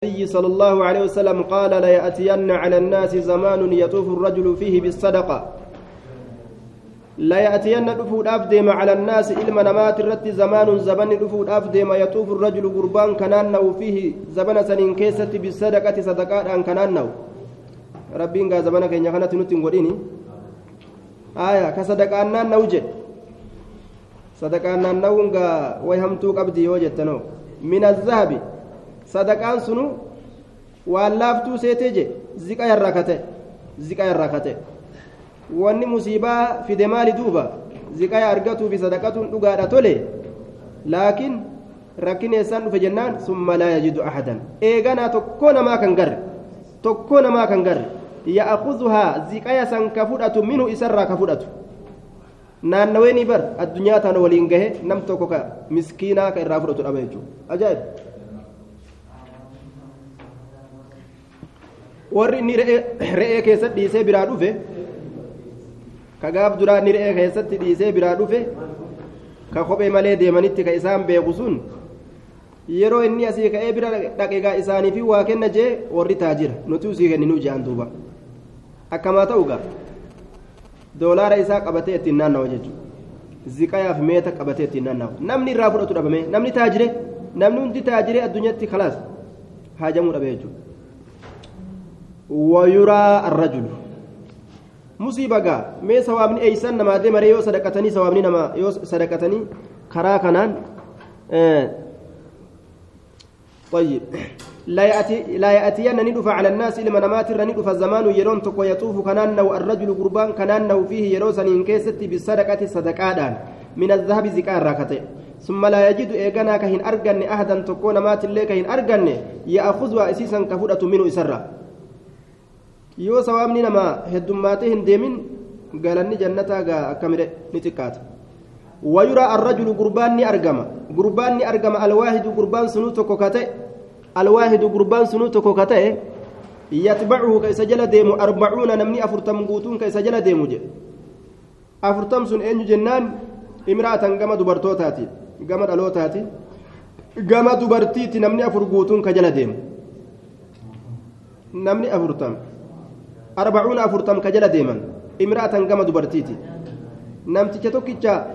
النبي صلى الله عليه وسلم قال ليأتين على الناس زمان يطوف الرجل فيه بالصدقة. ليأتين دفود أفدم على الناس إلما نمات الرت زمان زبن دفود أفدم يطوف الرجل قربان كنانه فيه زبن سنين كيسة بالصدقة صدقات أن كنانه ربين قال زبنك إن يخنت نتن وديني. آية كصدقة أنان نوجد صدقة أنان نونغا ويهمتوك أبدي يوجد تنو. من الذهب. Sadaqaan sunu waan laaftuu seetee je ziqa yarraa kate ziqa kate wanni musiibaa fide maali duuba? Ziqaa argatuufi sadaqatuun dhugaadha tole laakiin rakkin eessaan dhufe jennaan summa laa yajidu ahadan. Eeganaa tokko namaa kan garre tokko namaa kan garre. Ya'akuzuhaa ziqaya san ka fudhatu minhu isarraa ka fudhatu. Naannaweenii bar addunyaa tana waliin gahe nam tokko ka miskiinaa ka irraa fudhatu dhaba jechuudha. Ajaa'ib warri inni re'ee keessatti dhiisee biraa dhufe ka gaaf duraa inni re'ee keessatti dhiisee biraa dhufe ka kophee malee deemanitti ka isaan beeku sun yeroo inni asii ka'ee bira dhaqeegaa isaaniifi waa kenna jee warri taajira nuti usii kenninuu je'an duuba. Akkamaa ta'u gaa? Doolaara isaa qabatee ittiin naannawa jechuudha. Ziqayaaf meeta qabatee ittiin naannawa namni irraa fudhatu dhabame namni taajire namni hundi taajiree addunyaatti khalaas haajamuu dhabe jechuudha. ويرى الرجل. مصيبة قا. مي سوابني أيسان نما دي مري يو صدقتني سوابني نما يو صدقتني. كرا آه. طيب. لا يأتي لا يأتين ندف على الناس لما نمات ندف الزمان يرون تكو يطوف كنان نو الرجل قربان كنان نو فيه يروسن إن كيست بالصدقة صدقادان. من الذهب زكاة راكتة. ثم لا يجد إيغانا كهن أرغن أحدا تكون مات اللي كهن أرغن. يأخذها أسيسا كفودة منه إسرا. Yoo sawaabni nama heddummaatee hin deemin galanni jannataa gaa akkamire ni xiqqaata wayuraa arrajulu gurbaan ni argama gurbaan ni argama alwaahidu gurbaan sunuu tokko ka ta'e alwaahidu gurbaan sunuu tokko ka ta'e yatbacuhu ka isa jala deemu arbacuuna namni afurtam guutuun ka isa jala deemu jedhe afurtam sun eenyu jennaan imraatan gama dubartootaati gama dhalootaati gama dubartiiti namni afur guutuun ka jala deemu namni afurtam arbacuuna afurtam ka jala deeman. Imra'atan gama dubartiiti. Namticha tokkicha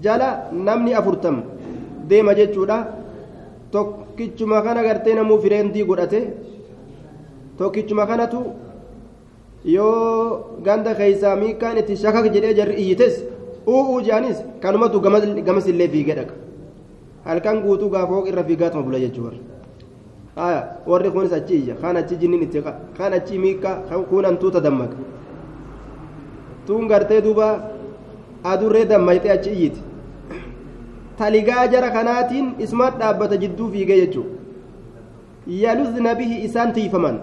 jala namni afurtam deema jechuudha. Tokkichuma kana gartee namuu fireendii godhate. Tokkichuma kanatu yoo ganda keeysaa miikaan itti shakak jedhee jarri iyyites u'uu je'anis kanumatu gamas illee fiigee dhaqa. Halkan guutuu gaafoo irra fiigaatuma bula jechuudha. Aya warri kunis achi iyya kaan achi jinnin itti kaan achi miikka kuunan tuuta dammaka tuun gartee duuba adurree dammayxee achi iyyiti taligaa jara kanaatiin ismaat dhaabbata jidduu fiigee jechuu yaluzna bihi isaan tiifaman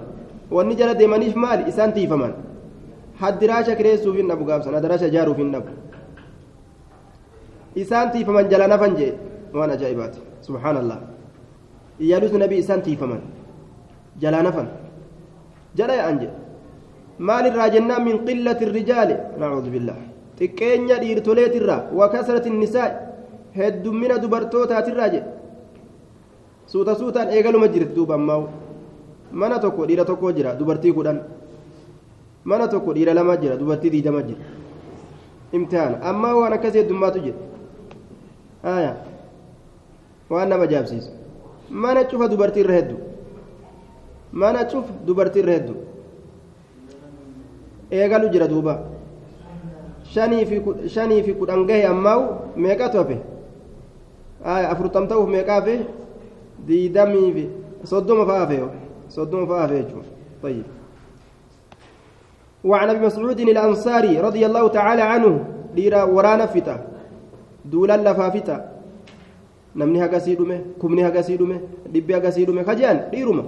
wanni jala deemaniif maali isaan tiifaman haddiraasha kireessuuf hin dhabu gaabsan haddiraasha ijaaruuf hin dhabu isaan tiifaman jala nafan jee waan ajaa'ibaati subhaanallah iyyaluus nabii isaan tiifaman jalaa nafan jala yaa'an jedhe maalirraa jennaan min qillati irrijaali nacuudu billah xiqqeenya dhiirtoleetirraa wa kasrati nisaa'i heddummina dubartootaatirraa jedhe suuta suutaan eegaluma jirti duuba ammaa mana tokko dhiira tokko jira dubartii kudhan mana tokko dhiira lama jira dubartii diidama jira imtihaana ammaa waan akkasii heddummaatu jira waan nama jaabsiisu mana cufa dubartii irra heddu mana cufa dubartii irra heddu eegalu jira duuba shanii fi kudhan gahe ammaa'u meeqatu hafe afurtam ta'uuf meeqa hafe diidamii fi soddoma fa'a hafe soddoma fa'a hafe jechuudha طيب وعن ابي مسعود الانصاري رضي الله تعالى عنه ديرا ورانا فتا دولا لفافتا namni hagasii dhume kumni hagasii dhume dhibbi hagasii dhume kajaan dhiiruma.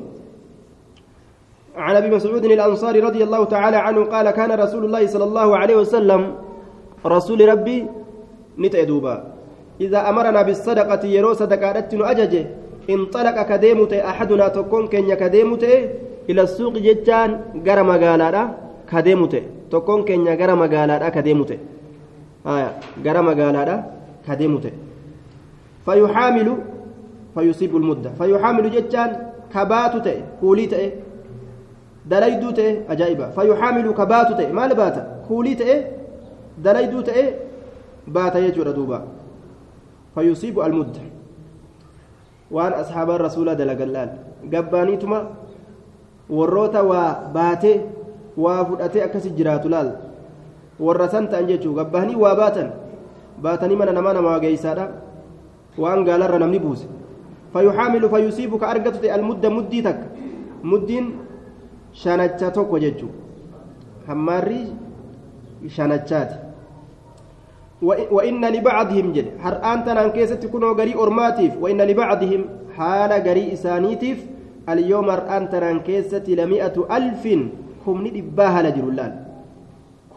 عن ابي مسعود الانصاري رضي الله تعالى عنه قال كان رسول الله صلى الله عليه وسلم رسول ربي نتأدوبا إذا أمرنا بالصدقة يرو صدقات أججه انطلق كديمت أحدنا تكون كن كديمت إلى السوق جتان غرم قالادا كديمت تكون كن غرم قالادا كديمت آية غرم قالادا كديمت فيحامل فيصيب المدة. فيحامل جتان كبات تأ كولي تأ دليدو تأ أجائبا. فيحامل كبات تأ ما لباتا كولي تأ دليدو تأ باتا يجور دوبا. فيصيب المد وان أصحاب الرسول دلقلال قبانيتما warroota waa baatee waa fudhatee akkasi jiraatu laal warra san ta'an jechuu gabbahanii waa baatan baatanii mana namaa geeysaadha waan gaalarra namni buuse. فيحامل فيصيب كأرجت المدة مدي تك مدين شانتشا توكو جيتشو هماري شانتشات وإن لبعضهم جد هر أنت نانكيسة تكونوا غري أورماتيف وإن لبعضهم حال غري إسانيتيف اليوم أنت نانكيسة لمئة ألف كمني دباها لجرولان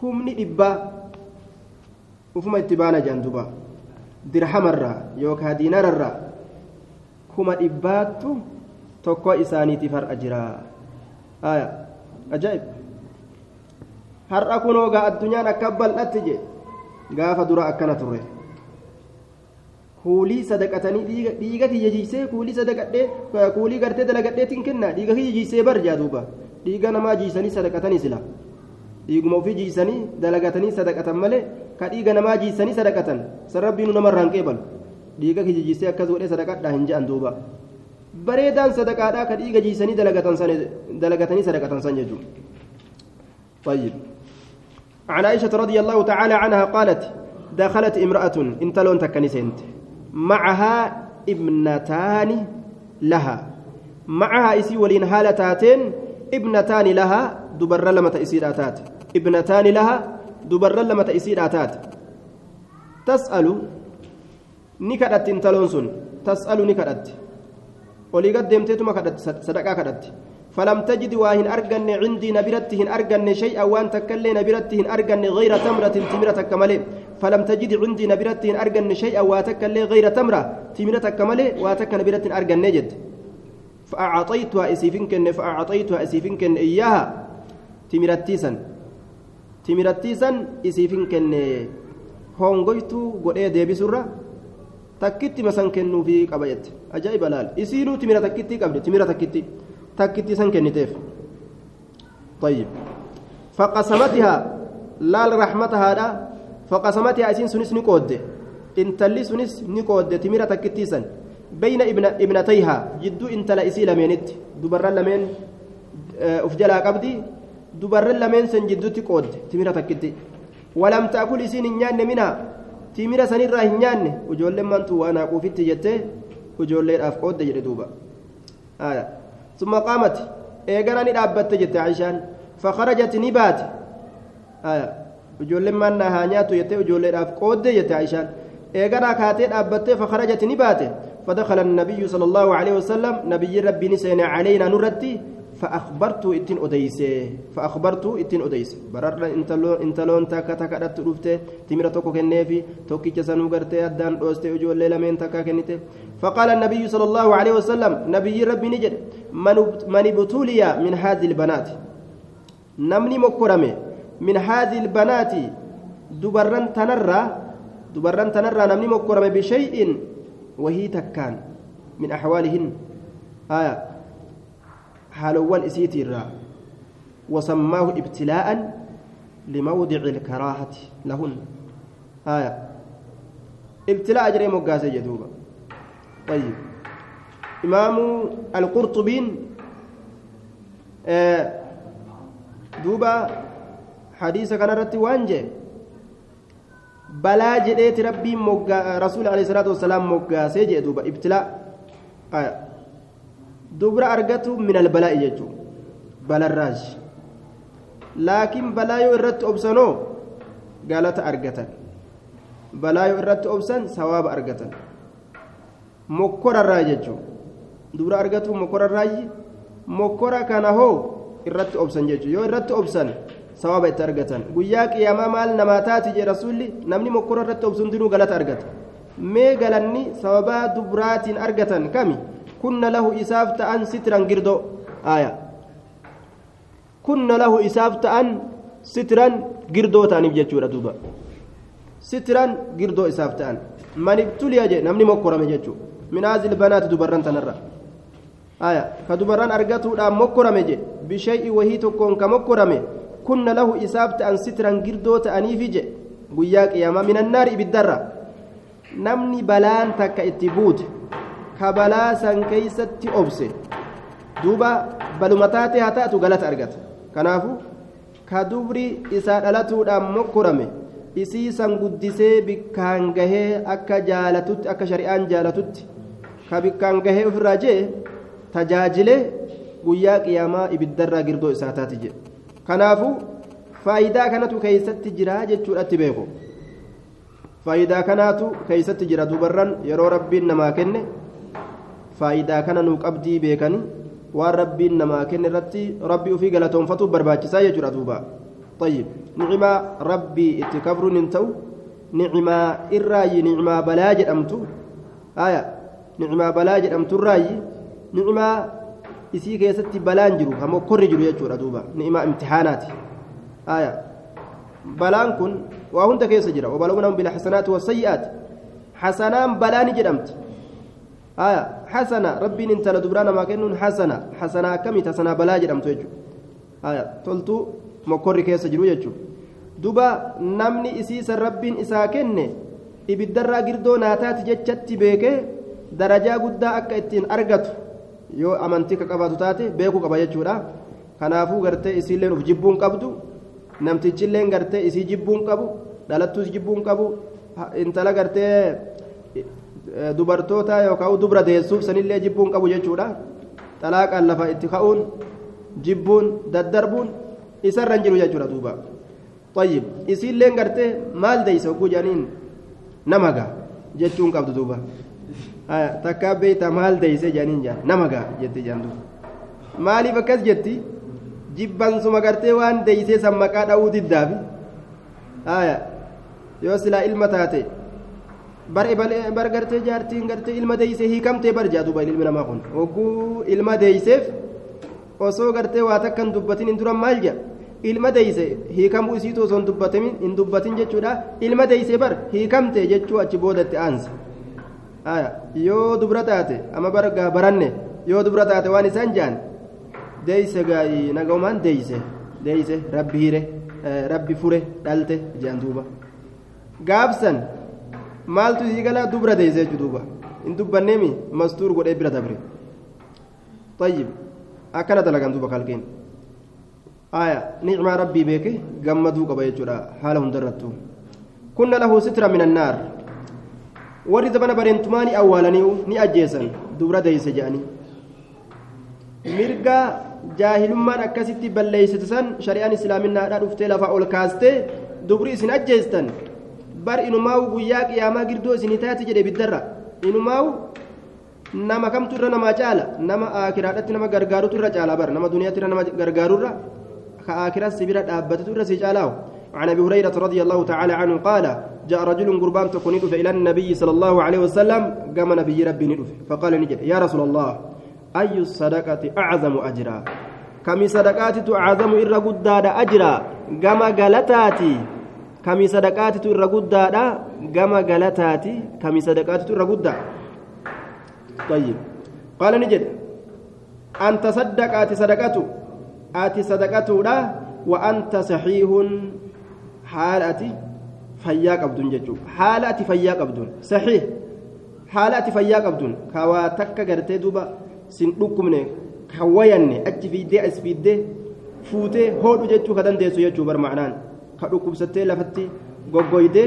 كمني دبا وفما اتبانا جندوبا يوكا دينار الرا kuma dhibbaattu tokko isaaniitiif har'a jira ajaa'ib har'a kunoo gaa addunyaan akka bal'atti je gaafa dura akkana turre kuulii sadaqatanii dhiiga kiyya jiisee kuulii sadaqadhee kuulii gartee dalagadheetiin kenna dhiiga kiyya jiisee barjaa duuba dhiiga namaa jiisanii sadaqatanii sila dhiiguma ofii jiisanii dalagatanii sadaqatan malee ka dhiiga namaa jiisanii sadaqatan san rabbiinu namarraan qeebalu dhiiga kijijisee akkas godhee sadaqadhaa hin je'an duuba bareedaan sadaqaadhaa ka dhiiga jiisanii dalagatanii sadaqatan san jechuudha طيب عن عائشة رضي الله تعالى عنها قالت دخلت امرأة انتلون تكنسنت معها ابنتان لها معها إسي ولين هالتاتين ابنتان لها دبر لما تأسير ابنتان لها دبر لما تأسير آتات تسأل ni kadhatti intaloon sun. Tas'alu ni kadhatti. Olii gad deemteetuma kadhatti sadaqaa kadhatti. فلم تجد واهن أرجن عندي نبرتهن أرجن شيئا وأن تكلي نبرتهن أرجن غير تمرة تمرة كمالي فلم تجد عندي نبرتهن أرجن شيئا واتكلي غير تمرة تمرة كمالي واتك نبرتهن أرجن نجد فأعطيتها إسيفنكن فأعطيتها إسيفنكن إياها تمرتيسا تمرتيسا إسيفنكن هونغويتو قد إيه ديبي سرة takkitti masan kennuufii qaba jette. Ajaa'iba laal. Isiinuu timira takkitti qabde timira takkitti takkitti san kenniteef. طيب فقسمتها لال رحمتها دا فقسمتها اسين سنس نقود انتلي سنس نقود تميرة تكتيسا بين ابن ابنتيها جدو انت لا اسي لمينت دبر لمين افجلا قبدي دبر لمين سن جدو تقود تميرة تكتي ولم تاكل اسين نيان منها timira sanirraa hin nyaanne ijoolleen mantu waan haaquufitti jettee ijoolleedhaaf qoodde jedhe duuba qaamati eegara ni dhaabbatte jette aishaan fakharajat ni baate ijoolleen maannaa haa nyaatu jettee ijoolleedhaaf qoodde jette aishaan eegaraa kaatee dhaabbattee fakharajat ni baate فدخل النبي صلى الله عليه وسلم نبي ربي نسين علينا نرتي فأخبرت إتن أديسة فأخبرت إتن أديسة. برر إنتلون تاكا تاكا دت رفته تمرة توكو كنيفي توكي جسنو غرتي أدان دوستي وجو الليلة من تاكا كنيته فقال النبي صلى الله عليه وسلم نبي ربي نجد من ابتلي من هذه البنات. نمني مكرمة من هذه البنات دبرن تنرى دبرن تنرى نمني مكرمة بشيء وهي تكان من أحوالهن. آية. حالوان إسيتي وسماه ابتلاء لموضع الكراهة لهن. آية. ابتلاء أجري مقاسة جدوبة. طيب. إمام القرطبين آه دوبا حديث كان رتي وانجي. balaa jedheeti rabbiin rasuuli alayhi salaatu wasalaam moggaasee jee duuba ibtilaa dubra argatu min albalaa'i jechuu balarraaj laakiin balaa yoo irratti obsanoo galata argatan. Balaa yoo irratti obsan sawaaba argatan. Mokkorarraa jechuu dubra argatu mokkorarraayi mokkora kana hoo irratti obsan jechuu yoo irratti obsan sawaaba itti argatan. Guyyaa qiyaamaa maal namaa taati jee rasuulli? Namni mokkora irratti obsu hundinuu galata argata. Mee galanni sababaa dubraatiin argatan kami kunna lahu isaaf ta'an sitran girdoo aya kunna lahu isaaf ta'an sitran girdoo ta'aniif jechuudha duuba sitran girdoo isaaf ta'an man ibtuliya jee namni mokkorame jechuu min haazil banaati dubarran tanarra aya ka dubarran argatuudhaan mokkorame je bishay'i wahii tokkoon ka mokkorame kunna lahu isaaf ta'an sitran girdoo ta'aniifi je guyyaa qiyaamaa minannaari ibiddarra namni balaan takka itti buute ka balaa san keeysatti obse. Duuba baluma taatee haa taatu galata argata. Kanaafu ka dubri isaa dhalatuudhaan mokkorame isii san guddisee bikkaan gahee akka jaalatutti akka shari'aan jaalatutti ka bikkaan gahee ofirraa jee tajaajilee guyyaa qiyaamaa ibiddarraa girdoo isaa taati jedhe kanaafu faayidaa kanatu keeysatti jira jechuudhatti beeku. Faayidaa kanaatu keeysatti jira. Dubarran yeroo rabbiin namaa kenne faayidaa kana nuu qabdii beekanii waan rabbiin namaa kenne irratti rabbii ufii galatoonfatuuf barbaachisaa jechuudha duuba طيب نعمة ربي اتكبر ننتو نعمة الراي نعمة بلاج أمتو آية نعمة بلاج أمتو الراي نعمة isii keessatti balaan jiru hamoo korri jiru jechuudha duuba ni'ima imtixaanaati aya balaan kun waa hunda keessa jira wabalawnaahum bilxasanaati wasayyi'aati hasanaan balaa ni jedhamti آية حسنة. ربي انتلا دبرانا ما كنون حسنة. حسنة كمي حسنة بلا جرم توجو. آية تلتو مكوري كيس جرو يجو دوبا نمني إسيس ربي إسا كنه ibiddarraa girdoo naataati jechatti beekee darajaa guddaa akka ittiin argatu yoo amantii ka qabaatu taate beekuu qaba jechuudha kanaafuu gartee isiilleen uf jibbuun qabdu namtichilleen gartee isii jibbuun qabu dhalattuus jibbuun qabu intala gartee dubartoota yookaan dubra deessuuf sanillee jibbuun qabu jechuudha xalaaqaan lafa itti ka'uun jibbuun daddarbuun isarra hin jiru jechuudha duuba طيب isiilleen gartee maal deeysa oguu jedhaniin nama gaa jechuun qabdu duuba takkaa beeyta maal deeyse jedhaniin jaan nama gaa jetti jaan maaliif akkas jetti jibbansuma gartee waan deeysee san maqaa dha'uu diddaafi yoo silaa ilma taate bar gartee jaartiin gartee ilma deeysee hiikamtee bar jaa duuba ilmi namaa kun hogguu ilma deeyseef osoo gartee waa takkan dubbatin hin duran maal jedha ilma deeyse hiikamuu isiitu osoo hin dubbatamin hin dubbatin jechuudha ilma deeyse bar hiikamte jechuu achi boodatti aansa yoo dubra taate ama bargaa baranne yoo dubra taate waan isaan jaan deeyse gaa'ii nagaumaan deeyse deeyse rabbi hire rabbi fure dhalte jaan duuba gaabsan maaltu isii galaa dubra deeyse duuba hin dubbanneemi mastuur godhee bira dabre طيب akkana dalagan duuba kalqeen aya nicmaa rabbii beeke gammaduu qaba jechuudha haala hundarrattu kunna lahu sitra min annaar warri zabana bareentumaani awwaalanii ni ajjeesan dubra deeyse jedhanii mirga jaahilummaan akkasitti balleeysite san shari'aan islaaminaadhaa dhuftee lafaa ol kaastee dubri isin ajjeestan bar inumaawu guyyaa qiyaamaa girdoo isinii taate jedhe biddarra inumaawu nama kamtu irra namaa caala nama aakiraadhatti nama gargaarutu irra caala bar nama duniyaatti irra nama gargaarurra ka aakiraa sibira dhaabbatetu irra si caalaawu عن ابي هريره رضي الله تعالى عنه قال جاء رجل قربان تكون إلى النبي صلى الله عليه وسلم قام نبي ربي ندف فقال نجد يا رسول الله اي الصدقه اعظم اجرا كم صدقات تعظم قداد اجرا قام غلطاتي كم صدقات إر قداد قام غلطاتي كم صدقات إر قداد طيب قال نجد أن تصدق آتي صدقته آتي صدقته لا وأنت صحيح حال أتي فياك أبدون ججو حال أتي فياك أبدون صحيح حال أتي فياك أبدون كوا تكا قرتي دوبا سندوكم نه كويني أتي في دي أس في دي فوتي هودو ججو كدن ديسو ججو برمعنان كدوكم ستي لفتي غوغويدي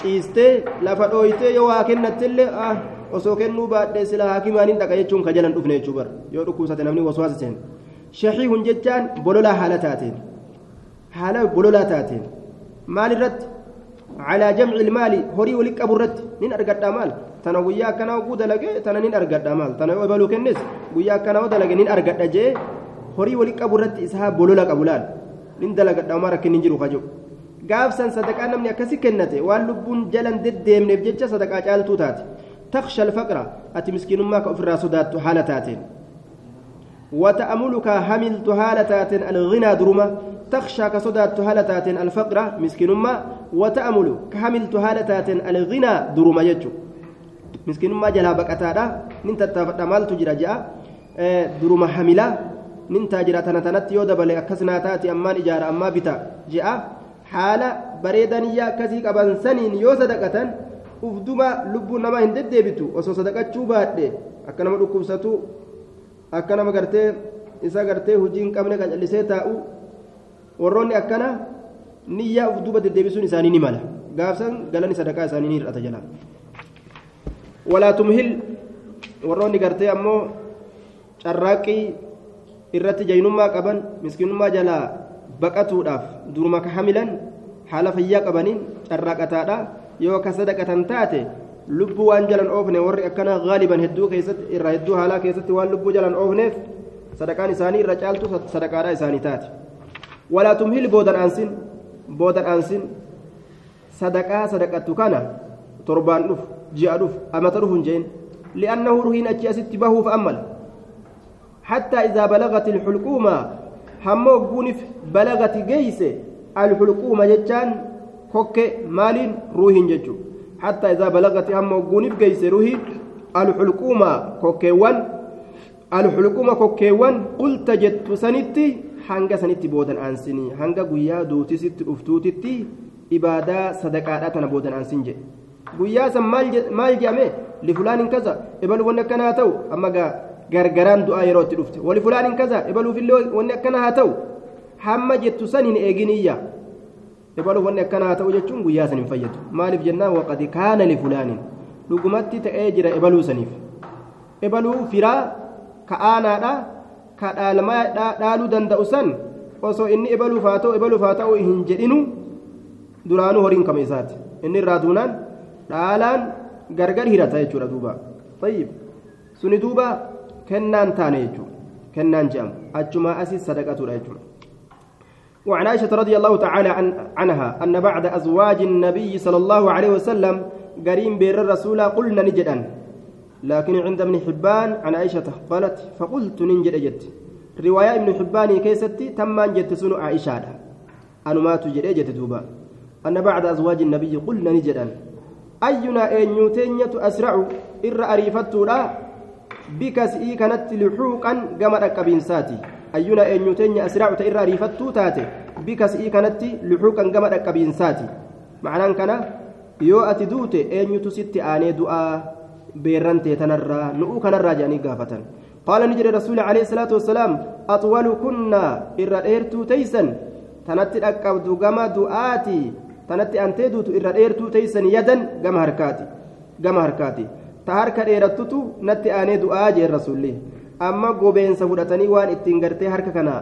ciistee lafa dhooytee yoo waa kennattillee ah osoo kennuu baadhee sila haakimaaniin dhaqa jechuun ka jalan dhufne jechuu bar yoo dhukkubsate namni waswaasa seen shahiihun jechaan bololaa haala taateen haala bololaa taateen maal irratti calaa jamci ilmaali horii wali qabu irratti nin argadhaa maal tana guyyaa akkanaa oguu dalage tana nin argadhaa maal tana yoo ebaluu kennes guyyaa akkanaa dalage nin argadha jee horii wali qabu irratti isaa bolola qabu laal nin dalagadhaa maa rakkin hin jiru kajibu gaafsan sadaqaa namni akkasi kennate waan lubbuun jalan deddeemneef jecha sadaqaa caaltuu taate taksha alfaqra ati miskiinummaa ka ofirraa sodaattu haala taateen وتأملك هملت هالة الغنى درمة تخشى كصدات هالة الفقر مسكين ما وتأمل كهملت هالة الغنى درمة يجو مسكين ما جلا بكتادا ننت تجرى جاء duruma hamilaa nin taajira tana tanatti yoo dabale akkas naa taati ammaan ijaara ammaa bita je'a haala bareedaniyyaa akkasii qaban saniin yoo sadaqatan ufduma lubbuun namaa hin deddeebitu osoo sadaqachuu baadhe akka nama dhukkubsatu akka nama gartee isa gartee hojii hin qabne qacallisee taa'u warroonni akkana niyyaa ufduba deddeebisuun isaanii ni mala gaafsan galani sadaqaa isaanii ni hir'ata jala walaa tumhil warroonni gartee ammoo carraaqqii irratti jaynummaa qaban miskiinummaa jalaa baqatuudhaaf duruma ka hamilan haala fayyaa qabaniin carraaqataadha yoo ka sadaqatan taate lubbuu waan jalan oofne warri akkana gaaliban hedduu keessatti irraa hedduu haalaa keessatti waan lubbuu jalan oofneef sadaqaan isaanii irra caaltu sadaqaadha isaanii taate walaa tumhil boodan aansin boodan aansin sadaqaa sadaqattu kana torbaan dhuf ji'a dhuf amata dhufu hin jeen li'annahu ruhiin achi asitti bahuuf ammala حتى إذا بلغت الحلقومة همو قونف بلغت جيس الحلقومة جتان كوك مال روح جتو حتى إذا بلغت همو قونف جيس روح الحلقومة كوكيوان الحلقومة كوكيوان قلت جت سنتي hanga sanitti boodan aansinii hanga guyyaa duutisitti dhuftuutitti ibaadaa sadaqaadhaa tana boodan aansin jedhe guyyaa san maal jedhame lifulaaniin kaza ebalu wanni akkana haa ta'u amma gargaraan du'aa yeroo itti dhufte wali fulaanin kaza ebaluufillee wanni akkana haa ta'u hamma jettu san hin eeginiyya ebaluuf wanni akkana haa ta'u jechuun guyyaa san hin fayyadu maaliif jennaan waqadi kaana lifulaanin dhugumatti ta'ee jira ebaluu saniif ebaluu firaa ka aanaadha ka dhaalmaa dhaaluu danda'u san osoo inni ebaluuf haa ta'u ebaluuf haa ta'u hin jedhinu duraanuu horiin kama isaati inni irraa duunaan dhaalaan gargar hirata jechuudha duuba tayyib suni duuba kennaan taane jechuudha. Kennaan jedhamu achumaa asis sadaqatuudha jechuudha. وعن عائشة رضي الله تعالى عن عنها أن بعد أزواج النبي صلى الله عليه وسلم قريم بير الرسول قلنا نجدا لكن عند ابن حبان عن عائشة قالت فقلت ننجد أجت رواية ابن حبان كيستي تم جت سنو عائشة أنا ما تجد أجت دوبا. أن بعد أزواج النبي قلنا نجدا أينا أن يتنية أسرع إر أريفت لا بكسئي كانت لحوقا كما ركبينساتي أينا أن يتنية أسرع إر أريفت تاتي بكسئي كانت لحوقا كما ركبينساتي معناه كان yoo ati duute eenyutu sitti aanee du'aa beerrantee tanarraa nu'uu kanarraa jedhanii gaafatan qaala ni jedhe rasuuli alayhi salaatu wassalaam axwalu kunnaa irra dheertuu teeysan tanatti dhaqqabdu gama du'aati tanatti antee duutu irra dheertuu teeysan yadan gama harkaati gama harkaati ta harka dheerattutu natti aanee du'aa jeen rasuulli amma gobeensa fudhatanii waan ittiin gartee harka kana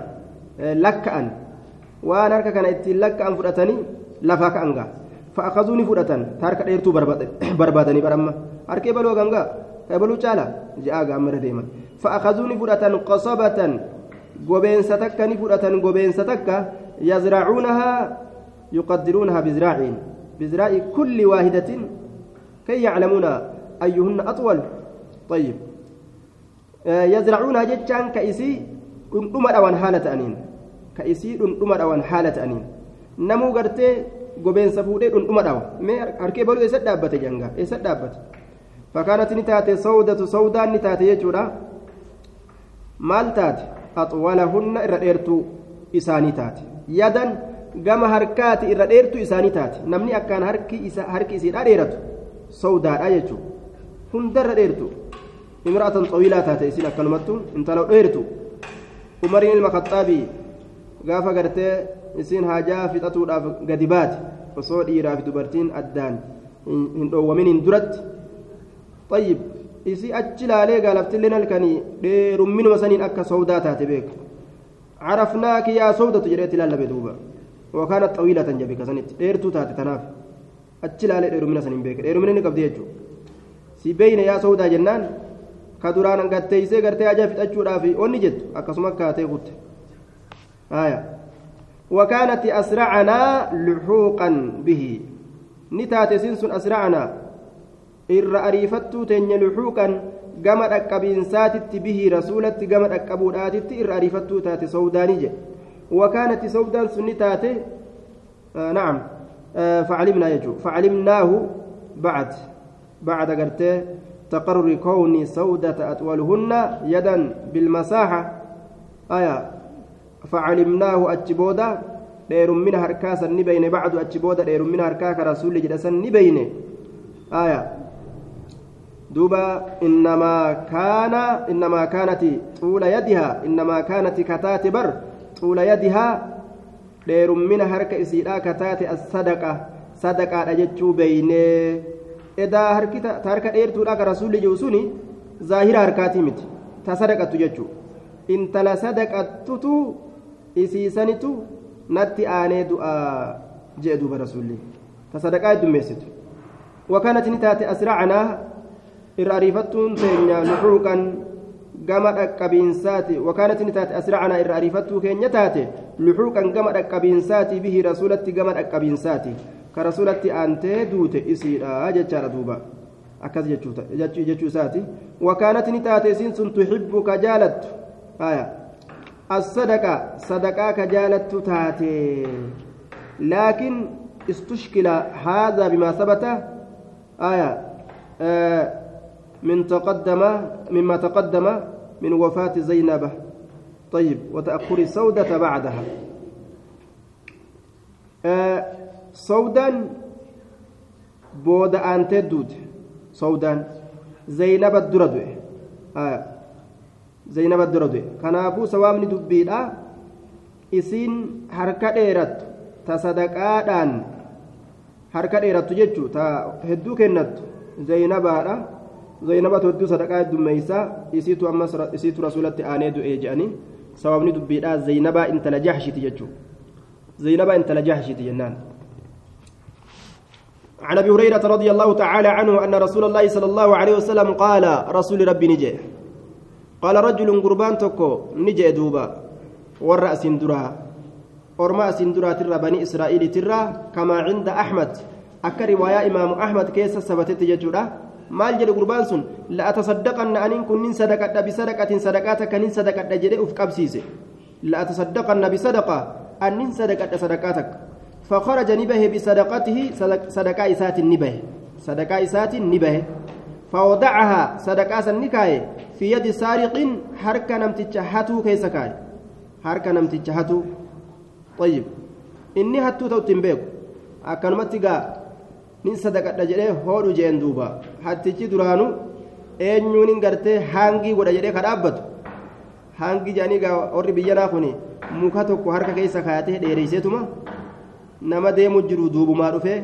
lakka'an waan harka kana ittiin lakka'an fudhatanii lafaa ka'an gaa فأخذوني فرأتن تارك ديرتو بربادني برما أركي بلو غنغا بلو چالا جاء غامر ديما فأخذوني فرأتن قصبة غوبين ستكني فرأتن غوبين ستك يزرعونها يقدرونها بزراع بزراع كل واحدة كي يعلمون أيهن أطول طيب يزرعونها جتشان كإسي دندما أوان حالة أنين كإسي دندما أوان حالة أنين نمو غرتي gobeensa fuudhee dhundhuma dhawa mee harkee baluu eessa dhaabbate janga eessa dhaabbate fakkaanatti ni taate sawdatu sawdaan ni taate jechuudha maal taate axwalahunna irra dheertuu isaanii taate yadan gama harkaati irra dheertuu isaanii taate namni akkaan harki isiidhaa dheeratu sawdaadha jechuudha hundarra dheertu imra'atan xawiilaa taate isin akkanumattu intala dheertu umariin ilma kaxaabii gaafa gartee isiin haajaa fixatuudhaaf gadi baate osoo dhiiraa fi dubartiin addaan hin dhoowwaminiin duratti xayyib isii achi laalee gaalaftilleen halkanii dheerumminuma saniin akka sowdaa taate beeku carafnaaki yaa sowdatu jedheetti lallabe duuba wakaanat xawiilatan jabe kasanitti dheertuu taate tanaaf achi laalee dheerummina saniin beeke dheerummina ni qabdi jechuudha si beeyne yaa sowdaa jennaan ka duraan gatteeysee gartee ajaa fixachuudhaaf onni jettu akkasuma kaatee kutte aayaa وكانت أسرعنا لحوقا به نتات سنسن أسرعنا إر أريفتو تني لحوقا قام أكبينسات به رسولة قام أكبودات إر أريفتو تات سودانية وكانت سودان سنتات آه نعم آه فعلمنا يجو فعلمناه بعد بعد قرته تقرر كون سودة أطولهن يدا بالمساحة. آية فعلمناه أتشبودا دير من هركاسا نبين بعد أتشبودا دير من هركاك رسول جلسا نبين آية دوبا إنما كان إنما كانت طول يدها إنما كانت كتات بر طول يدها دير من هرك إسيدا كتات الصدقة صدقة أجتشو بينه. edaa harkita ta harka dheertuudha ka rasuulli jiru suni zaahira harkaatii miti. Ta sadaqattu jechuudha intala sadaqattutu isiisanitu natti aanee du'aa jee duuba rasuulli. Ta sadaqaa heddummeessitu wakaanat ni taate asraacnaa irra ariifattuun teenya luxuuqan gama dhaqqabiinsaati. Wakaanat ni taate asraacnaa irra ariifattuu keenya taate luxuuqan gama dhaqqabiinsaati bihii rasuulatti gama dhaqqabiinsaati. Jechaadha duuba akkas jechuu isaati wakaanati ni taate isiin sun tuxibbu ka jaalattu aya الصدقة صدقة كجالت تاتي لكن استشكل هذا بما ثبت آية آه من تقدم مما تقدم من وفاة زينب طيب وتأخر سودة بعدها آه sawdaan booda aantee duute sawdaan zaynaba dura du'e zaynaba dura du'e kanaafuu sawaabni dubbiidha isiin harka dheerattu ta sadaqaadhaan harka dheerattu jechuu ta hedduu kennattu zaynabaadha zaynabatu hedduu sadaqaa heddummeeysaa isiitu ammas isiitu rasulatti aanee du'ee jedhanii sawaabni dubbiidha zaynabaa intala jahshiti jechuu zaynabaa intala jahshiti jennaan عن ابي هريره رضي الله تعالى عنه ان رسول الله صلى الله عليه وسلم قال رسول ربي نجي قال رجل قربان تكو نجي دوبا والراس درا ورما درا ترى بني اسرائيل ترى كما عند احمد akka riwaayaa imaamu ahmad keessa sabatetti jechuudha maal jedhe gurbaan sun la'atasaddaqanna aniin kun nin sadaqadha bisadaqatin sadaqaa takka nin sadaqadha jedhe uf qabsiise la'atasaddaqanna bisadaqa an nin sadaqadha sadaqaa takka فخرج نبه بصدقته صدقاء إسات النبه صدقاء إسات النبه فوضعها صدقاء النكاية في يد سارق حركة نمتجهته كيسكاي حركة نمتجهته طيب إني هتو gaa nin sadaqadha jedhee hoodhu jeen duuba hattichi duraanu eenyuun hin gartee haangii godha jedhee ka dhaabbatu haangii jedhanii gaa warri biyyanaa kun muka tokko harka keessa kaayatee dheereyseetuma nama deemu jiru duubumaa dhufee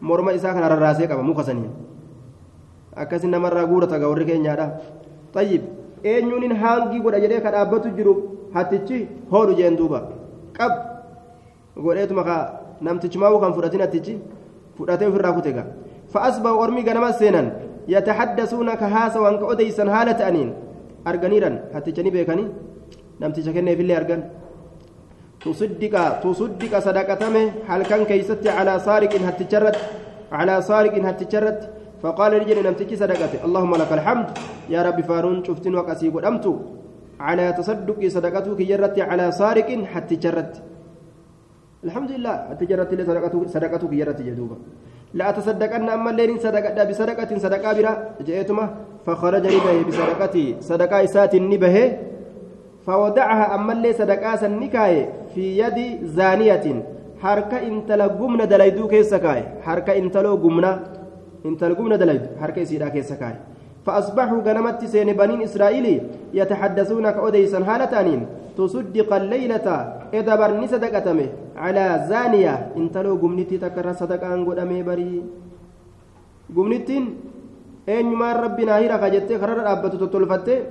morma isaa kana rarraasee qaba muka saniin akkasi namarraa guurata gaa warri keenyaadha tayyib eenyuun haangii godha jedhee ka dhaabbatu jiru hattichi hoodhu jeen duuba qab godheetuma kaa namtichumaa kan fudhatin hattichi fudhatee ofirraa kute gaa fa'asbaa ormii ganama seenan yatahaddasuuna ka haasawan ka odeysan haala ta'aniin arganiiran hatticha ni beekanii namticha kenneefillee argan تصدق تصدق صدقتمه هل كان كيست على سارق هتجرت على سارق هتجرت فقال رجل نمتك صدقته اللهم لك الحمد يا رب فارون شفتن وقسيب أمت على تصدق صدقتك جرت على سارق هتجرت الحمد لله هتجرت لي صدقتك صدقتك جرت جدوبا لا أتصدقن أما الليل صدقة بصدقة صدقة برا جئتما فخرج نبه بصدقتي صدقة إسات نبه فودعها أما اللي صدقة سنكاي في يد زانية. حركة انتلا قمنا دلايدو كيسكاي. حركة انتلو قمنا انتلا قمنا دلايدو حركة سيدا كيسكاي. فأصبحوا غنمت سين بنين إسرائيل يتحدثون كأوديسا هالتانين تصدق الليلة إذا برني صدقتمه. على زانية. انتلو قمنتي تكرر صدقان قدامي بري. قمنتين eenyumaan rabbinaa hira ka jettee kararra dhaabbatu tottolfattee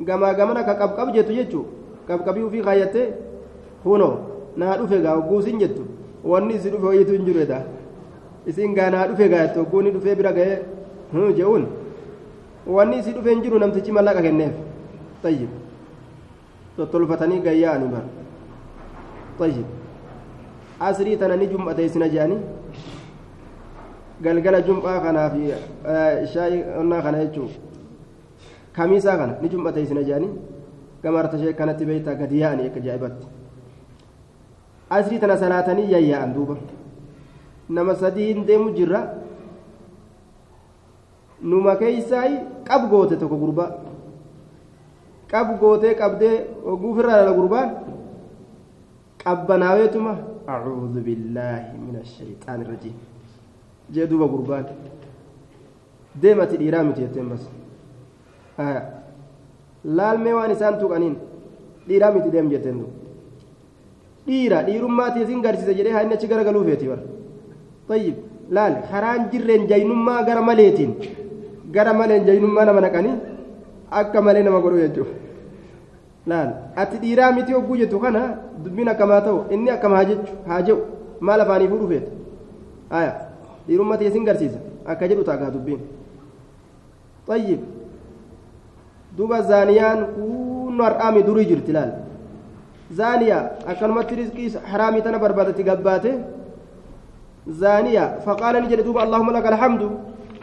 gamaa gamana ka qabqab jettu jechuu qabqabii ofii kaayyattee kunoo naa dhufe gaa ogguusin jettu wanni isi dhufe hoyitu hin jiru isin gaa naa dhufe gaa jettu ogguuni dhufee bira ga'ee je'uun wanni isi dhufe hin jiru namtichi mallaqa kenneef tayyib tottolfatanii gayyaa'anii bara tayyib asrii tana ni jum'ateessina je'anii galgala jum'aa kanaa fi shaayii onnaa kana jechuun kamiisaa kana ni jum'ateessina je'anii gamarta ishee kanatti beeytaa gadi yaa'anii akka jaa'ibatti asrii tana salaatanii yayyaa'an duuba. Nama sadiin deemu jirra. Numa keeysaa qab goote tokko gurbaa. Qab gootee qabdee oguufirraa dhala gurbaan. Qabbanaaweetuma acuudhu billaahi min ashayxaani irrajiim jee duuba gurbaan. Deemati dhiiraa miti jetteen bas laalmee waan isaan tuqaniin dhiiraa miti deem jetteen duuba dhiira dhiirummaati isin garsiise jedhee haa inni achi garagaluu feeti bara tayyib laal karaan jirreen jaynummaa gara maleetiin gara maleen jaynummaa nama naqanii akka malee nama godhu jechuudha laal ati dhiiraa miti hogguu jettu kana dubbiin akkamaa ta'u inni akkam haa jechu haa jehu maal afaanii fuudhu feete aya dhiirummaati isin garsiisa akka jedhu taagaa dubbiin tayyib duuba zaaniyaan kunno har'aami durii jirti laal zaaniyaa akkanumatti rizqii haraamii tana barbaadatti gabbaate zaaniyaa faqaala ni jedhe duuba allahumma laka alhamdu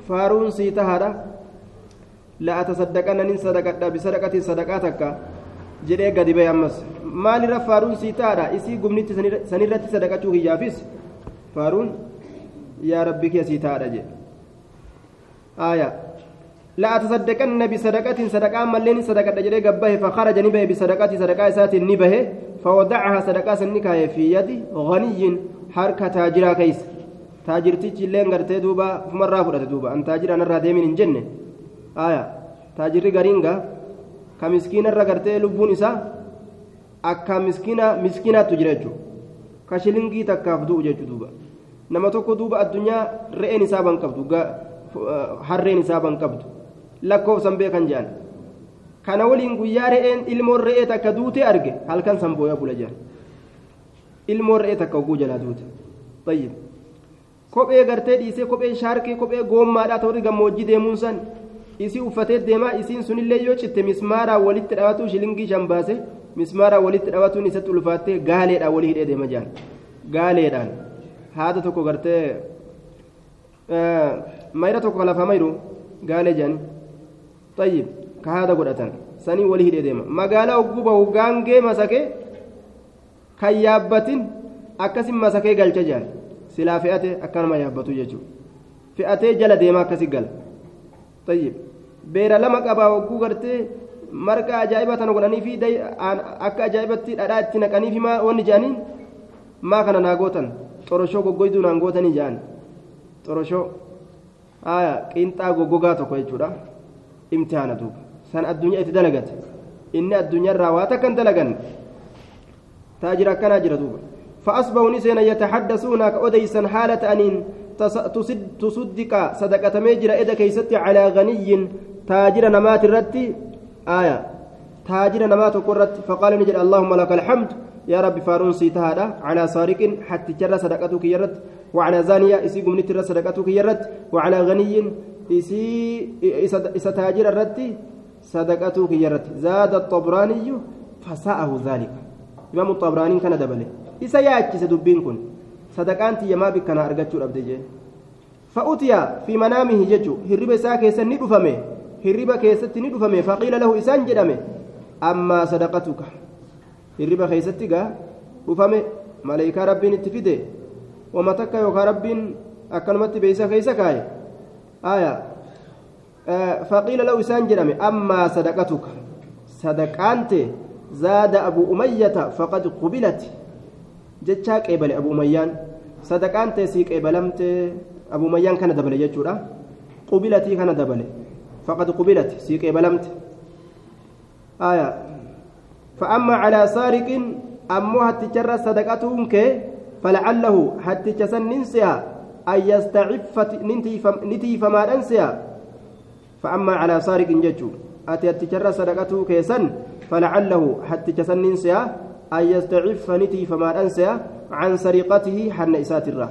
faaruun sii tahaadha la atasaddaqanna nin sadaqadha bisadaqatin sadaqaa takka jedhee gadi bahe ammas maalirra faaruun sii tahaadha isii gumnitti sanirratti sadaqachuu kiyyaafis faaruun yaa rabbi kee sii tahaadha jedhe aayaa لا أتصدقن بصدقة صدقة ملين صدقة جري قبه فخرج نبه بصدقة صدقة سات نبه فوضعها صدقة سنكاية في يد غني حركة تاجرا كيس. تاجرتي لين غرتي دوبا فمرة فرت دوبا أن تاجر أنا رادي من الجنة آية. تاجري غرينغا كمسكين الرغرتي لبون إسا. أكا مسكينة مسكينة تجرجو كشلنجي تكافدو جيجو دوبا. نما توكو دوبا الدنيا رئين إسابا قبدو harreen isaaban qabdu lakkoofsan beekan jedhan kana waliin guyyaa re'een ilmoon re'ee takka duute arge halkan san booya bula jedhan ilmoon re'ee takka oguu jalaa duute tayyib kophee gartee dhiisee kophee shaarkee kophee goommaadhaa ta'utti gammoojjii deemuun san isii uffatee deemaa isiin sunillee yoo citte mismaaraa walitti dhawatu shilingii shan baase mismaaraa walitti dhawatuun isatti ulfaattee gaaleedhaan walii hidhee deema jedhan gaaleedhaan haada tokko gartee mayra tokko lafa mayru gaalee jedhani طيب كهذا قدتان سني وليه ديما. مقالة أقوبة وقانجي مسكي كيابة أكسم مسكي قال ججال سلا فئته أكان ما يابتو يجو. فئته جل ديما أكسي قال. طيب beera lama qabaa wagguu gartee marqa ajaa'ibaa tana godhanii fi akka ajaa'ibatti dhadhaa itti naqanii fi wanni jedhanii maa kana naa gootan xoroshoo goggoyduu naan gootanii jedhan xoroshoo qiinxaa goggogaa tokko jechuudha imtihaana duuba san addunyaa itti dalagate inni addunyaarraa waa takkan dalagan taajira akkanaa jira duuba فأصبحوا نسينا يتحدثون كأديسا حالة أنين. تصدق صدقة ميجر إذا كيست على غني. تاجر نمات الرد. آية. تاجر نمات قرت فقال نجد اللهم لك الحمد. يا رب فارون سيتهادا على سارق حتى جر صدقتك يرد. وعلى زانية إسي قمنت صدقتك يرد. وعلى غني إسي إسا تاجر الرد صدقتك يرد زاد الطبراني فساءه ذلك إمام الطبراني كان دبله إسا يأتي دبين كن صدقانتي يما بك كان أرجتشو أبدي فأتي في منامه ججو هرب ساكي سني دفمه هرب كيستني دفمه فقيل له إسان جدمه أما صدقتك hirriba keeysatti gaa dhufame maleykaa rabbiin itti fide wama takka yookaa rabbiin akkanumatti beeysa keeysa kaaye? Aya faqiila lahu isaan jedhame ammaa sadaqatuka sadaqaante zaada abu umayyata faqad qubilat jechaa qeebale abu umayyaan sadaqaante sii qeebalamte abu umayyaan kana dabale jechuudha qubilatii kana dabale faqad qubilat sii qeebalamte aya فأما على سارق أمو هتجر صدقتهم كي فلعله هتجسن ننسيها أن يستعف نتي فما ننسيها فأما على سارق ججو أتي هتجر صدقته كيسن فلعله هتجسن ننسيها أن يستعف نتي فما ننسيها عن سرقته حن إساتره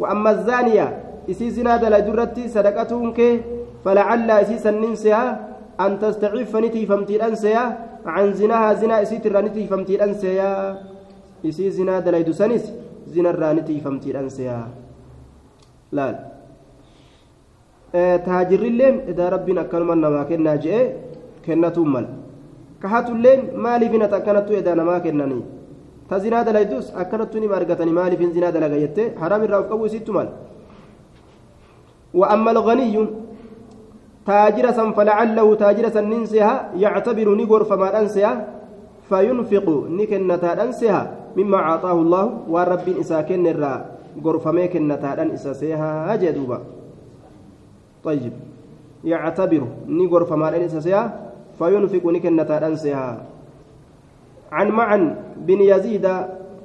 وأما الزانية إسي زناد لجرتي صدقتهم كي فلعل إسي سننسيها أن تستعف نتي فمتي أنسيها عن زناها زنا إسيت الرانتي فمتي أنسيا إسي زنا دليد سنس زنا الرانتي فمتي أنسيا لا أه تهاجر اللين إذا ربنا أكلم ما كنا جئ كنا تومل كهات اللين مالي فينا تكنت إذا نما كنني تزنا دليدوس أكنتني مارغتني مالي فين زنا دلغيت حرام الراب قبو سيت مال وأما الغني taajira san falacallahu taajira san nin seha yactabiru ni gorfamaadhan seha fayunfiqu ni kennataadhan seha mimmaa caxaahu kennataadhan isa seehaa jee duuba طيب. يعتبر نيغور فما إسسيا فينفق نكنة أنسها عن معن بن يزيد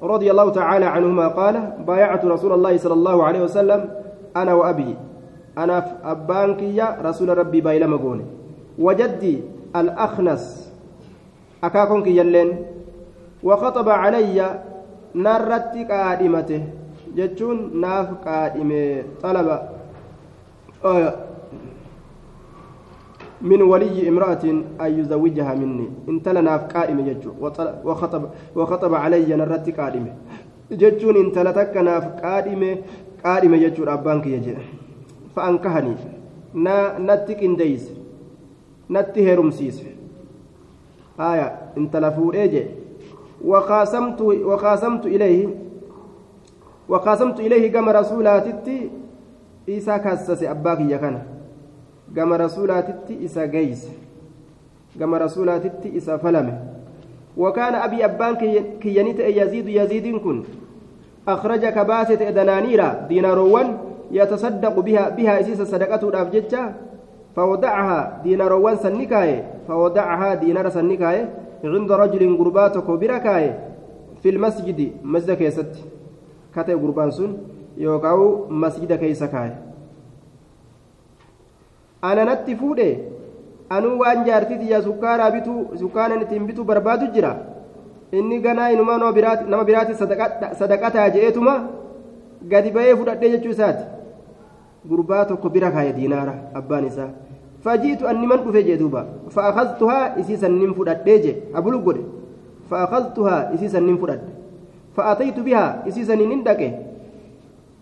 رضي الله تعالى عنهما قال بايعت رسول الله صلى الله عليه وسلم أنا وأبي. أنا أبانك يا رسول ربي بايلا مقوني وجدي الأخنس. أكاكونك يلين. وخطب علي نرتي قادمته ناف قادمه طلب آه من ولي امرأة أن يزوجها مني انت لنا قائمة جتشو وخطب وخطب علي نرتي قائمة جتشون انت لتكنا قائمة قائمة جتشو أبانك يجي فأنكهني نا نتك انديس نتي هرمسيس آية ايجي وخاصمت وخاصمت إليه وخاصمت إليه كما رسولاتي إيسا كاسس أباك يكنا gama rasuulaatitti isa geeyse gama rasuulaatitti isa falame وكان أبي أبان كيانيت يزيد يزيد كن. أخرج كباسة دنانيرا ديناروان يتصدق بها بها إسيس صدقة الأفججة فودعها ديناروان سنكاي. فودعها دينار سنكاي. عند رجل قرباتك بركاي في المسجد مسجد كيست كتب قربان سن يوقعوا مسجد كيسكاي ana natti fuudhe anuu waan jaartitiyya sukkaaraa bituu sukkaanan ittiin bituu barbaadu jira inni ganaa inumaa nama biraati sadaqataa je'eetuma gadi ba'ee fudhadhee jechuu isaati gurbaa tokko bira kaaye diinaara abbaan isaa fajiitu anniman dhufe jee duuba fa'akhaztuhaa isii sannin fudhadhee je abulu godhe sannin hin dhaqe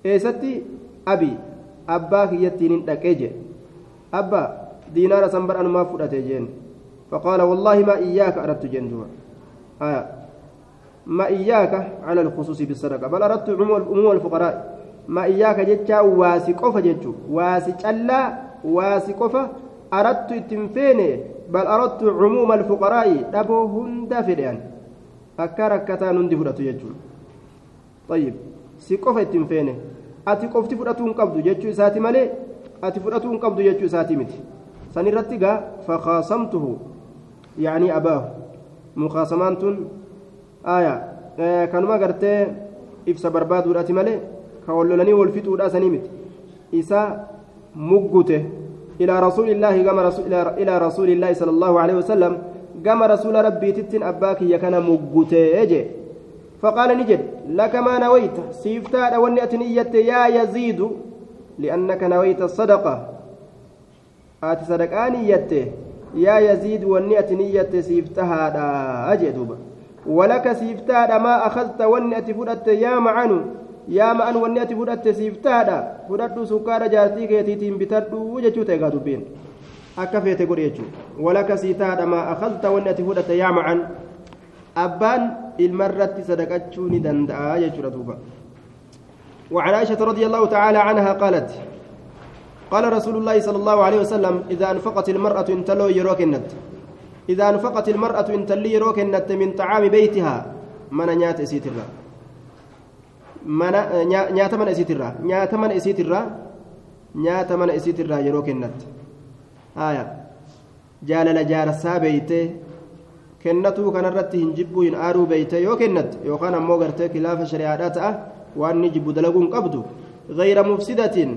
eessatti abi abbaa kiyyattiin hin dhaqee je أبا دينار سنبر أنا ما فرأت جين. فقال والله ما إياك أردت جندوا آية. ما إياك على الخصوص بالصدقة. بل أردت عموم الفقراء. ما إياك جتشا واسي قفا جتشو. واسي جلا واسي قفا أردت التنفين بل أردت عموم الفقراء. أبو هند فديان. أكا ركتا نندي فرأت جتشو طيب si qofa ittiin feene ati qofti fudhatuu hin qabdu jechuu isaati malee ati fudhatuu hin qabdu jechuu isaatii miti san irratti gaa fakaasamtuhu yaanii abaahu mukaasamaan tun aya kanuma gartee ibsa barbaaduudhaati malee ka wallolanii wal fixuudha sanii miti isa muggute إلى رسول الله كما رسول إلى رسول الله صلى كما رسول ربي تتن أباك يكن مجتي فقال نجد لك ما نويت سيفتا وني أتنيت يا يزيد لأنك نويت الصدقة. آت صدقاني يت يا يزيد وني أتنيت سيفتها أجدوب ولك سيفتا ما أخذت وني أتفدت يا معنو يا معنو وني أتفدت سيفتا فدت سكار جارتي كيتيتين بتدو وجتوت غادوبين أكفيت قريتشو ولك سيتا ما أخذت وني أتفدت يا معن أبان المرة صدقتشوني دندعا يجرى دوبا وعن عائشة رضي الله تعالى عنها قالت قال رسول الله صلى الله عليه وسلم إذا أنفقت المرأة انتلو يروكنت إذا أنفقت المرأة انتلي يروكنت من طعام بيتها من نيات إسيترا. من نيات من إسيترا. نيات من إسيترا. نيات من إسيترا يروكنت jaalala jaarsaa beeytee kennatuu kanarratti hin jibbuu hin aaruu beeytee yoo kennatte yookaan ammoo gartee kilaafa shari'aadhaa ta'a waan ni jibbu dalaguun qabdu. Gayra mufsidatiin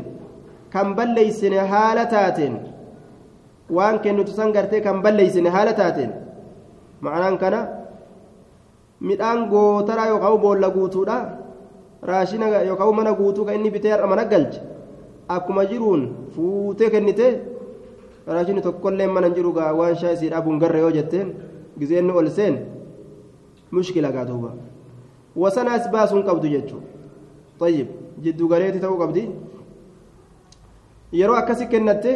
kan balleeysine haala taateen waan kennitu san gartee kan balleeysine haala taateen. Ma'anaan kana midhaan gootaraa yookaan boolla guutuudha. Raashina yookaan mana guutuu kan inni bitee har'a mana galche. Akkuma jiruun fuutee kennitee. Raashini tokkollee mana jiru gaa waan shaa isii dhaabuun garre yoo jetteen gizeenni ol seen mushkila gaa duuba wasanaas baasuun qabdu jechuun tayyib jiddu galeetti ta'uu qabdi yeroo akkasi kennatte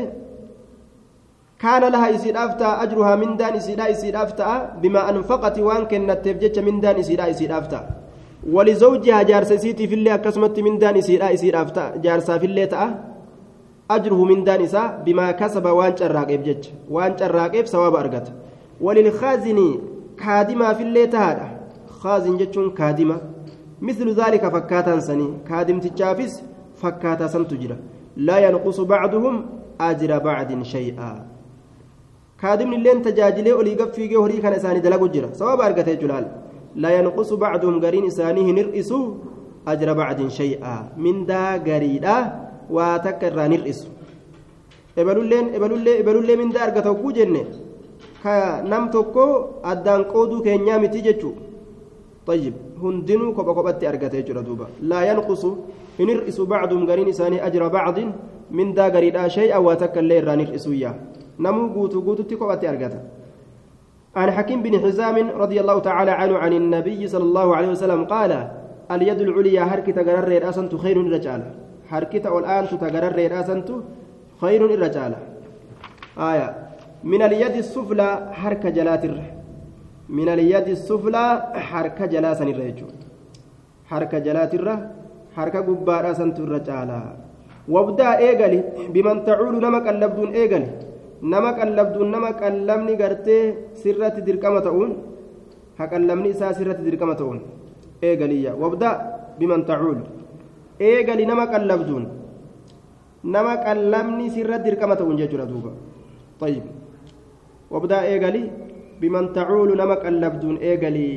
kaana laha isiidhaaf ta'a ajruhaa mindaan isiidhaa isiidhaaf ta'a bimaa anfaqati waan kennatteef jecha mindaan isiidhaa isiidhaaf ta'a walizawjihaa jaarsa isiitiifillee akkasumatti mindaan isiidhaa isiidhaaf ta'a jaarsaafillee ta'a أجره من دان إساء بما كسب وان شراقيف جج. وان شراقيف سواب أرقت وللخازن كادما في الليل تهادا خازن جتشون كادما مثل ذلك فكاتا سني. كادم تجافس فكاتا سنتجرا لا ينقص بعضهم أجر بعد شيئا. كادم اللين تجاجلي أولي قفيقي هوري كان إساني دلقو جرا سواب أرقت جلال. لا ينقص بعضهم قرين إسانيه نرئسوا أجر بعد شيئا. دا قريدا واتكر نرئسوا ebalulleen ebalullee ebalullee mindaa argata hogguu jenne? Ka nam tokko addaan qooduu keenyaa miti jechuu? طيب هندنو كوبا كوباتي أرجعت يجرا دوبا لا ينقص إن الرئيس بعضهم قرين إساني أجر بعض من دا قريدا شيء أو تكل راني الرئيسوية نمو قوتو قوتو تكوباتي أرجعت عن حكيم بن حزام رضي الله تعالى عنه عن النبي صلى الله عليه وسلم قال اليد العليا حركة تقرر رأسنت خير الرجال حركة الآن تقرر رأسنت خير الرجال آية من اليد السفلى حركة جلات الرحم من اليد السفلى حركة جلاسا الرجل حركة جلات الره حركة قبارة سنت الرجالة وابدا ايغلي بمن تعول نمك اللبدون ايغلي نمك اللبدون نمك اللمني غرتي سرة دركمة تؤون حق اللمني إسا سرة دركمة تؤون ايغلي وابدا بمن تعول ايغلي نمك اللبدون نمك اللمني سرة دركمة تؤون ججرة دوبا طيب وابدا ايغلي بمن تعول نمك اللبدون إيقلي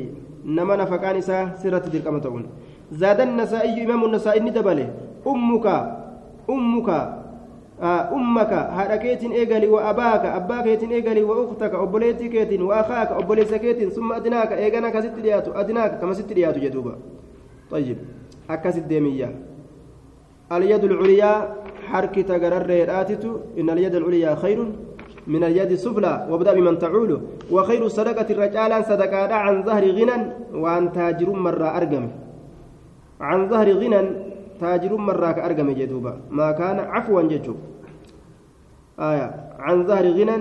نما نفقان إسا سرة درقمة تقول زاد النسائي إمام النسائي ندبله أمك آه أمك هذا كيتين إيقلي وأباك أباك كيتين إيقلي وأختك أبوليتي كيتين وأخاك أبوليس كيتين ثم أدناك إيقانا كست دياتو أدناك كما ست دياتو جدوبا طيب أكست ديمية اليد العليا حركة قرر إن اليد العليا خير من اليد السفلى. وابدأ بمن تعول. وخير الصدقة الرجال صدقة عن ظهر غنى وعن تاجر مرة أرقم. عن ظهر غنى تاجر مرة أرقم جدوبا ما كان عفوا جدو. آية. عن ظهر غنى.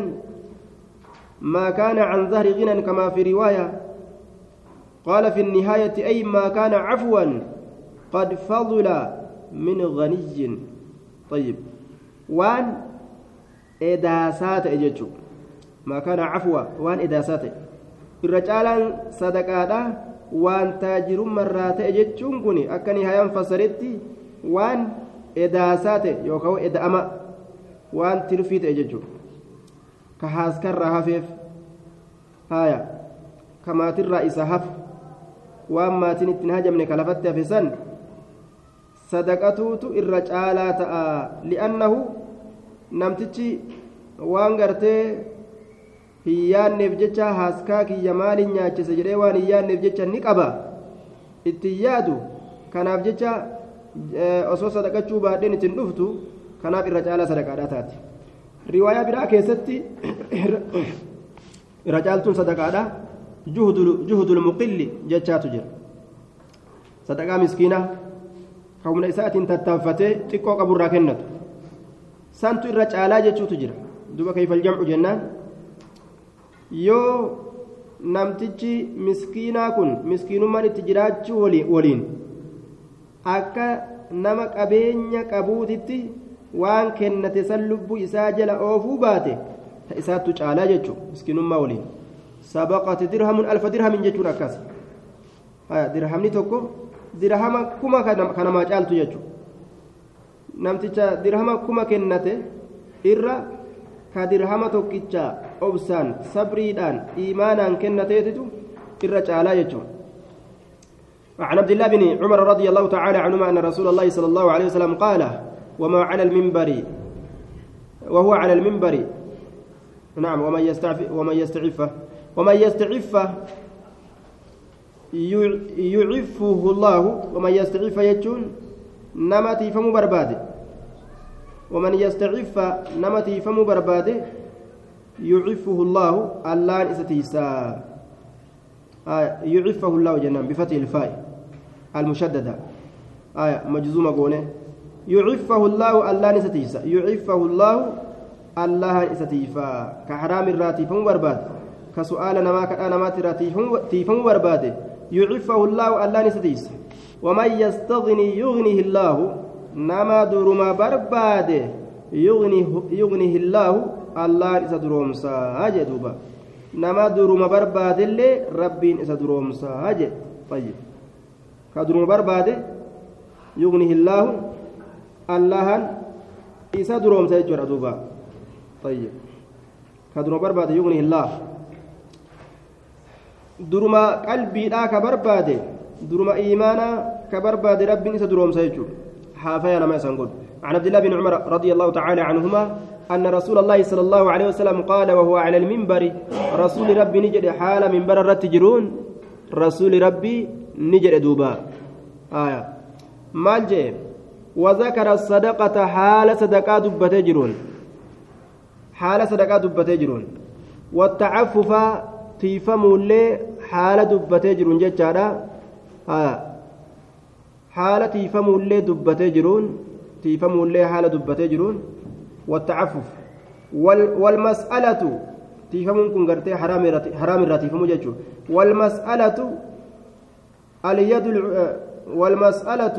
ما كان عن ظهر غنى كما في رواية. قال في النهاية أي ما كان عفوا. قد فضل من غني طيب وان edaasaa ta'e jechuudha maakaana cafwa waan edaasaa ta'e irra caalaan sadaqaadha waan taajirummarraa ta'e jechuun kun akka ni hayaan fassaritti waan edaasaa ta'e yookaan eda'ama waan tirfii ta'e jechuudha ka haaskarraa hafeef haaya ka maatirraa isa hafu sadaqatuutu irra caalaa ta'a. Li'annahu namtichi waan gartee hin yaanneef jecha haaskaa kiyya maaliin nyaachise jedhee waan hin yaanneef jecha ni qaba. Ittiin yaadu kanaaf jecha osoo sadaqachuu baadheen ittiin dhuftu kanaaf irra caalaa sadaqaadhaa taati. Riwaayaa biraa keessatti irra caaltuun sadaqaadha. Juhudul muqilli jechaatu jira. Sadaqaa miskiinaa humna isaatiin tattaaffatee xiqqoo qaburraa kennatu. Santu irra caalaa jechuutu jira. Duba kayfal jamcu jennaan. Yoo namtichi miskiinaa kun miskiinummaan itti jiraachuu waliin? Akka nama qabeenya qabuutitti waan kennate san lubbuu isaa jala oofuu baate ta isaattu caalaa jechuu miskiinummaa waliin. Sabaqati dirhamun alfa dirhamin jechuun akkas. Dirhamni tokko dirhama kuma kanamaa caaltu jechuudha namticha dirhama kuma kennate irra ka dirhama tokkicha obsaan sabriidhaan iimaanaan kennateetitu irra caalaa jechuudha عن عبد الله بن عمر رضي الله تعالى عنهما أن رسول الله صلى الله عليه وسلم قال وما على المنبر وهو على المنبر نعم ومن يستعف ومن يستعف ومن يستعف يعفه الله ومن يستعف يجون nama tiifamuu barbaade ومن يستعف نما تيفمو برباده يعفه الله اللان إستيسا. آية يعفه الله جنان بفتح الفاء المشددة. آية مجزومة قونه يعفه الله اللان إستيسا. يعفه الله الله إستيفا. كحرام الراتي فمو برباد كسؤال نما كأنا ما تيفمو برباده. يعفه الله اللان إستيسا ومن يستغني يغنيه الله نما درما برباده yugnihi illaahu allaan isa duroomsaa jee duuba nama duruma barbaadellee rabbiin isa duroomsaa jee طيب duruma barbaade yugnihi illaahu allahan isa duroomsa jechuudha duuba طيب duruma barbaade yugnihi illaah duruma qalbiidhaa ka barbaade duruma iimaanaa ka barbaade rabbiin isa duroomsa jechuudha. حافيا ما يسنقول عن عبد الله بن عمر رضي الله تعالى عنهما أن رسول الله صلى الله عليه وسلم قال وهو على المنبر رسول ربي نجد حال منبر الرتجرون رسول ربي نجد دوبا آية مال جيب وذكر الصدقة حال صدقة دبتجرون حال صدقة دبتجرون والتعفف لي حال دبتجرون جتشارا آية haala tiifamuullee dubbatee jiruun tiifamuullee haala dubbatee jiruun والتعفف والمسألة تفهمون كن قرتي حرام حرام الراتفهم جيتشو والمسألة اليد والمسألة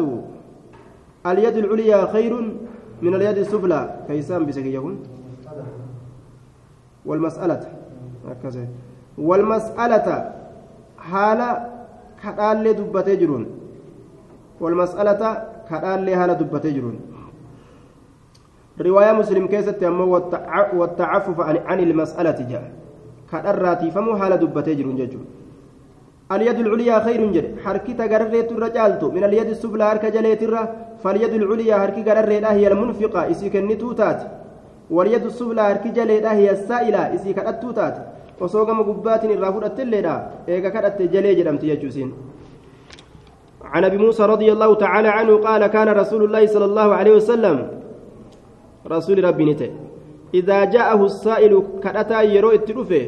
اليد العليا خير من اليد السفلى كيسان بسكي يكون والمسألة هكذا والمسألة حالة كتال دبتي جرون. والمسألة كدال هالة دبتي جرون. رواية مسلم كيست أمو والتعفف عن المسألة جاء. كدراتي فمو هالة دبتي جرون ججون اليد العليا خير جد. حركة قررت الرجالت من اليد السفلى هرك جليت فاليد العليا هرك قررت هي المنفقة. إسيك النتوتات واليد السفلى هرك جليت هي السائلة. إسيك التوتات osoo gama gubbaatiin irraa fudhattelleedha. Eega kadhatte jalee jedhamti jechuusiin عن ابي موسى رضي الله تعالى عنه قال كان رسول الله صلى الله عليه وسلم رسول ربي نته اذا جاءه السائل كدتا يرو اتدفه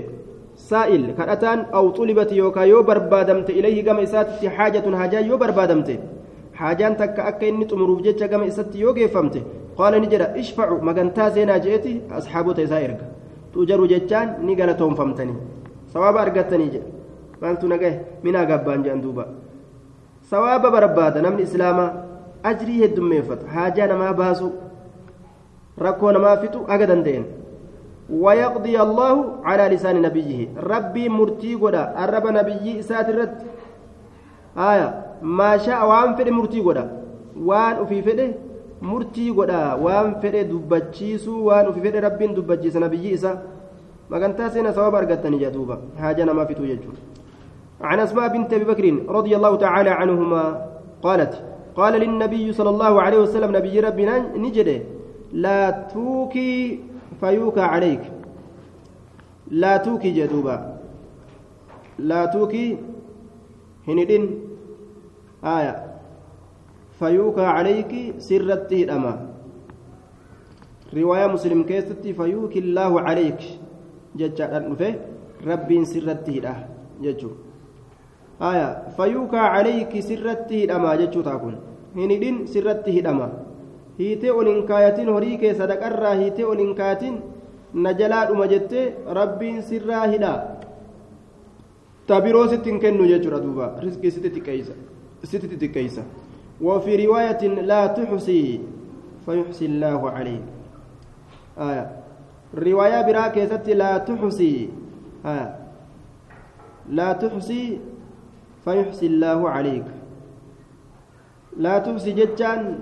سائل كدتان أو طلبت يوكا يو بربادمت اليه كما اسات حاجة حاجة يو بربادمت حاجان تك اني تمروف جچا كما اسات يو قال نجرا اشفعوا مغنتا زينا جئتي اصحابو تيسائرك تجرو جچان ني غلطهم فهمتني ثواب ارغتني جه مالتو نگه منا غبان جان sawaaba barbaada namni islaamaa ajrii heddummeeffata haajaa namaa baasu rakkoo namaa fixu aga danda'en ويقضي الله على لسان نبيه ربي مرتي غدا الرب نبي إسات الرد آية ما شاء وان فد مرتي غدا وان في فد مرتي غدا وان فد دبچيسو وان في فد رب دبچيس نبي إسا ما كانت سنة ثواب أرغتني جدوبا حاجة ما فيتو يجور عن أسماء بنت أبي بكر رضي الله تعالى عنهما قالت قال للنبي صلى الله عليه وسلم نبي ربنا نجده لا توكي فيوكى عليك لا توكي جدوبا لا توكي هندين آية فيوكى عليك سرته الأما رواية مسلم كيستي فيوكي الله عليك ججا ربي سرته الأه ججو aya fayuukaa calayki sirratti hidhamaa jechuu taa kun hin hidhin sirratti hidhama hiitee ol hin kaayatin horii kee sadaqarraa hiitee ol hin kaayatin na jalaadhuma jettee rabbiin sirraa hidha ta biroo sitti hin kennu jechuudha duuba riskii sitti xiqqeeysa وفي رواية لا تحصي فيحصي الله عليك آية. رواية براكة لا تحصي. آية. لا تحصي فيحصي الله عليك. لا تحصي جتان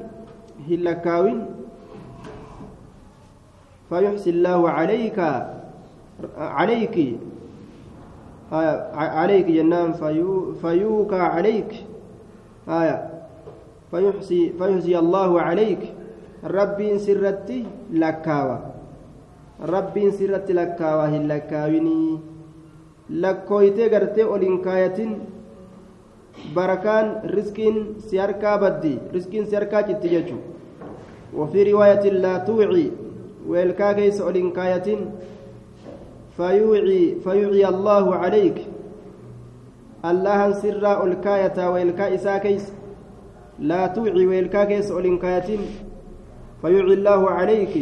هلكاوين. فيحصي الله عليك. عليك. آية. عليك جنان. فيو فيوكى عليك. آية. فيحصي فيحصي الله عليك. ربي سرتي لكاوى ربي سرتي لكاوى هلكاويني لكويتي غرتي أولين كايتين. barakaan riskiin si harkaa baddi riskiin si harkaa citti jechu وفي رواية لا توعي. ويلكا كيس أولين كاية فيوعي فيوعي الله عليك. الله سر الكاية ويلكا إسا كيس لا توعي ويلكا كيس فيوعي الله عليك.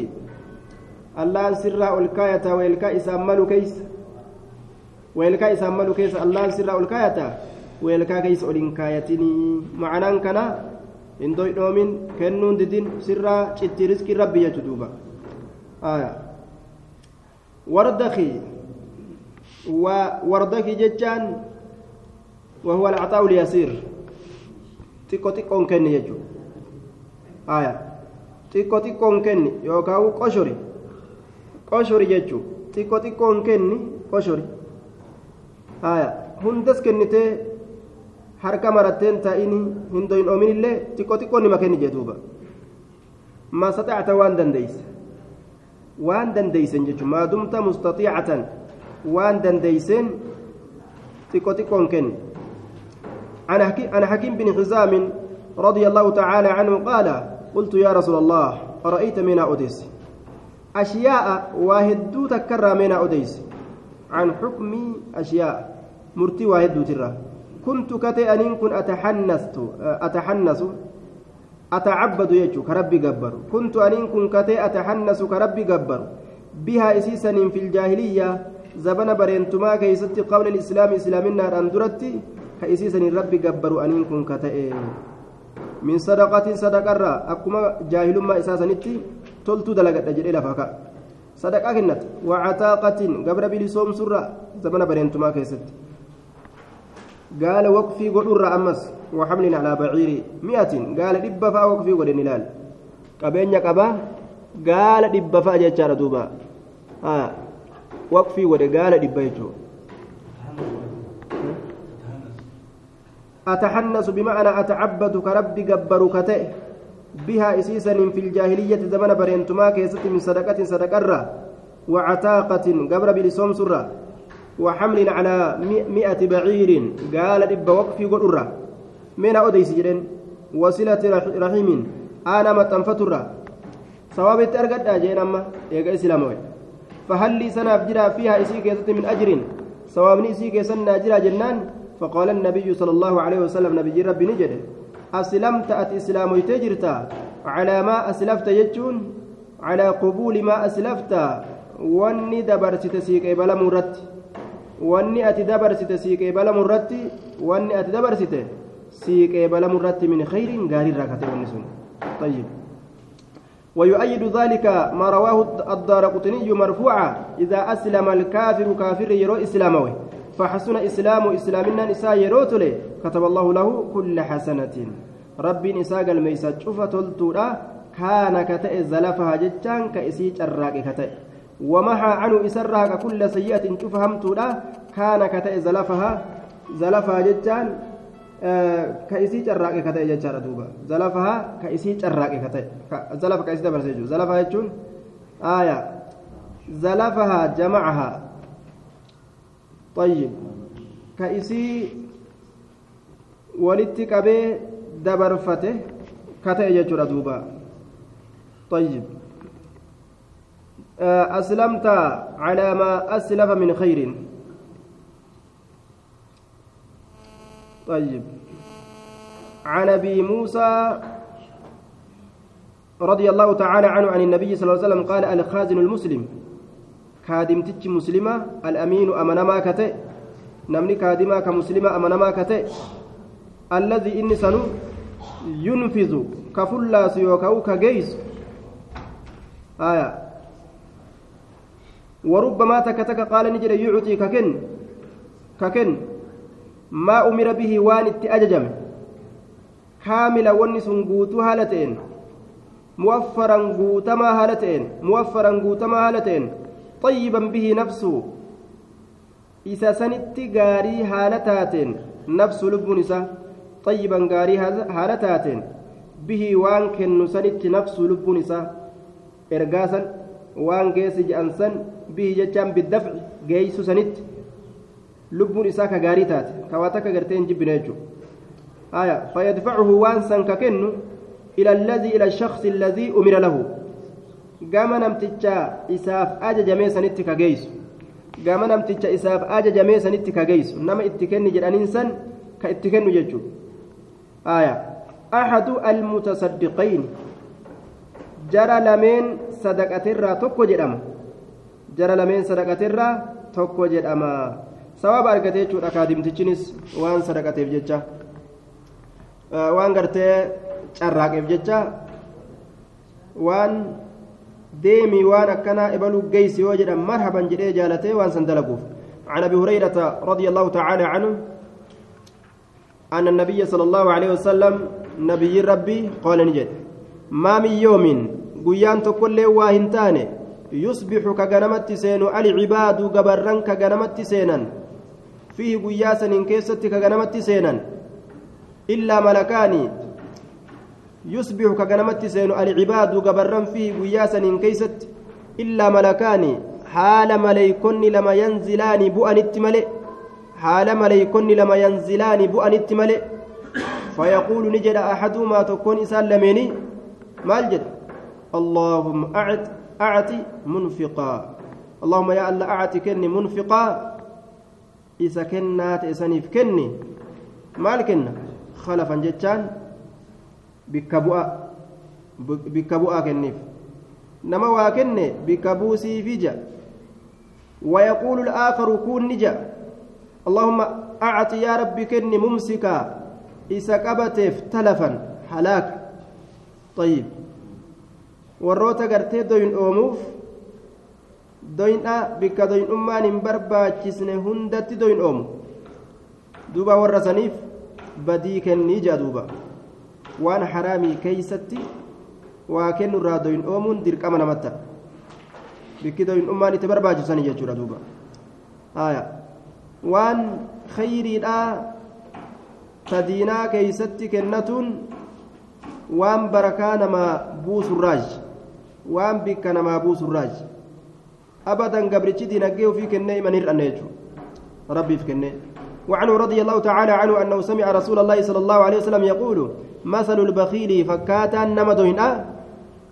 الله سر الكاية ويلكا إسا ملو كيس. ويلكا إسا ملو كيس الله سر hin kaayatinii macanaan kana hin doydhoomin kennuun didin sirraa citti riskii rabbi jechu duuba آية. وردخي. ووردخي جتان وهو العطاء اليسير. تيكو تيكون كني يجو آية تيكو تيكون كني يوكاو قشري قشري يجو تيكو تيكون كني قشري آية هندس كنتي harka maratteen taa'ini hindoyin oominillee xiqqoo xiqqoo nima kenni jee duuba ما استطعت وان دنديس وان دنديسن جتشو ما دمت مستطيعة وان دنديسن أنا حكيم بن حزام رضي الله تعالى عنه قال قلت يا رسول الله أرأيت من أوديس؟ أشياء واحد تكرر من أوديس. عن حكم أشياء مرتي واحد ترى. كنت كتئ أن كن أتحنست أتحنس أتعبد يجو كربي جبر كنت أن كن كتئ أتحنس كربي جبر بها إسيسا في الجاهلية زبن برينتما كيست قبل الإسلام إسلامنا أندرتي كإسيسا ربي جبر أن كن كتئ من صدقة صدقة أكما جاهل ما إساسا نتي تلتو دلقت أجل إلى فكا صدقة كنت وعتاقة قبل بلسوم سرة زبن برينتما كيست قال وقفي قدر أمس وحمل على بعير مئة قال دب فا وقفي قد نلال قبين قبا قال دب فا جتشار دوبا آه وقفي قد قال دب يجو أتحنس بمعنى أتعبد كربي قبر كتئ بها إسيسا في الجاهلية زمن برينتما كيست من صدقة صدقرة وعتاقة قبر بلسوم سرة وحمل على مئة بعير. قال دب وقفي قدرة من أوديس جرين وصلة رحيم. أنا متنفترة ثوابت أرقد أجين أما إيقا إسلاموي فهل لي سنة فيها إسيك من أجر ثوابني إسيك سنة أجرا جنان؟ فقال النبي صلى الله عليه وسلم نبي ربي نجد. أسلمت؟ أت إسلام تجرتا على ما أسلفت يجون؟ على قبول ما أسلفت؟ واني دبرت تسيك بلا مرت. sii qeebalamu irratti wanni ati dabarsite sii qeebalamu irratti min khayrin gaariirraa kate wanni sun طيب. ويؤيد ذلك ما رواه الدار قطني مرفوعا إذا أسلم الكافر كافر يرو إسلامه. فحسن إسلام إسلامنا نساء يروتله كتب الله له كل حسنة. ربي نساء الميسا شوف تلتورا كان كتئ زلفها جتان كإسي جراك كتئ. ومحى عنه إسرها كل سيئة شوف همتولا كان كتئ زلفها زلفها جتان كإسي جراك كتئ جتان دوبا. زلفها كإسي جراك كتئ. زلف كإسي دبر سيجو. زلفها جتون آية. زلفها جمعها. طيب. كإسي ولدت كبي دبرفته كتئ جتان دوبا. طيب. أسلمت على ما أسلف من خير. طيب. عن أبي موسى رضي الله تعالى عنه عن النبي صلى الله عليه وسلم قال الخازن المسلم. كادم تج مسلمة الأمين أمنما كتئ نمني كادما كمسلمة أمنما كتئ الذي إني سنو ينفذ كفلاس يوكاو كجيس آية وربما تكتك قال نجد يعطي ككن ككن ما أمر به وان أججم كامل ونس قوتو هالتين موفرا قوتما هالتين موفرا قوتما هالتين طيبا به نفسه إذا سنت غاري هالتاتين نفس لب نساء طيبا غاري هالتاتين به وان كن سنت نفس لب نساء geessi je'an san bihi jechaan biddafci geeysu sanitti lubbuun isaa ka gaarii taate ka waa takka gartee hin jibbine jechuudha aya fayyadfacuhu waan san ka gama namticha isaaf ajajamee sanitti ka geeysu gama namticha isaaf ajajamee sanitti ka geeysu nama itti kenni jedhaniin san ka itti kennu jechuudha aya axadu almutasaddiqayn jara lameen sadaqatirraa tokko jedhama jara lameen sadaqatirraa tokko jedhama sawaaba argate jechuudha kaadimtichinis waan sadaqateef jecha waan gartee carraaqeef jecha waan deemii waan akkanaa ebaluu geessi yoo jedhan marhaban jedhee jaalatee waan san dalaguuf عن أبي هريرة رضي الله تعالى عنه أن النبي صلى الله عليه وسلم نبي ربي قال نجد ما من يوم قيان تقول واهنتان يصبح كغنمت سين العباد غبرن كغنمت سينا فيه قياسا كيست كغنمت سينا إلا ملكان يصبح كغنمت سين العباد غبرن فيه قياسا كيست إلا ملكان. حال مليكن لما ينزلان بؤنت ملئ حال مليكن لما ينزلان بؤنت ملئ فيقول نجد أحدهما تكون إسان لميني. مال جد؟ اللهم أعت أعتي منفقا. اللهم يا الله أعتي كني منفقا. إذا كنات إسانيف كني مال كنا خلفا جتان بكبؤة بكبؤة كنيف نما واكني بكبوسي فيجا ويقول الآخر كون نجا اللهم أعطي يا ربي كني ممسكا إذا كبتف تلفا هلاك طيب warroota gartee doyin oomuuf doyin'a bikka doyin'ummaan hin barbaachisne hundatti doyin oomu duuba warra saniif badii kennii jaa duuba waan haraamii keeysatti waa kennu irraa doyin oomuun dirqama namatta bikki doyin'ummaan itti barbaachisanii jechuudha duuba haya waan khayriidhaa tadiinaa keeysatti kennatuun waan barakaa namaa buusurraaji waan bikka namaa buusurraaji abadan gabrichi diinagdee ofii kennee iman hir'anne jechuudha rabbiif kennee وعنه رضي الله تعالى عنه أنه سمع رسول الله صلى الله عليه وسلم يقول مثل البخيل فكاتا نمدهن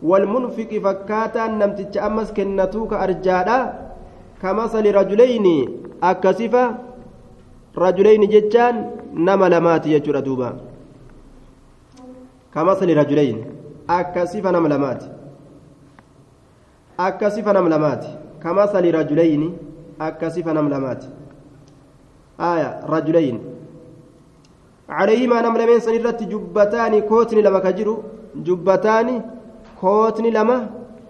والمنفق فكاتا نمتج أمس كنتوك أرجادا كمثل رجلين أكسفة رجلين ججان نما لمات يجر دوبا. كمثل رجلين أكسفة نما لمات. أكسفة نما لمات. كمثل رجلين أكسفة نما لمات. آية رجلين عليهما نملمين سنرت جبتان كوتن لما كجرو جبتان كوتن لما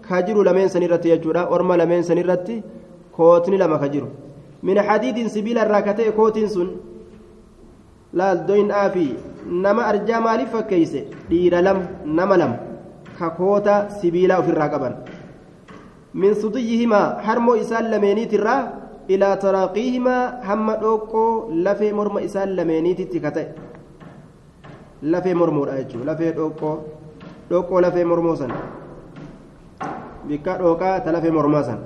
كجرو لمين سنرت يجورا ورما لمين سنرت كوتن لما كجرو من حديد سبيل الراكتة كوتن سن لا دوين آفي نما أرجى مالي فكيسة دير لم نما لم ككوتا سبيلا في الراكبان من صديهما حرمو إسال لمينيت ilaa taraaqiihimaa hamma dhoqqoo lafee morma isaan lameeniititti ka ta'e. Lafee mormoodha jechuudha. Lafee dhoqqoo dhoqqoo lafee mormoo san bikka dhooqaa ta lafee mormaa san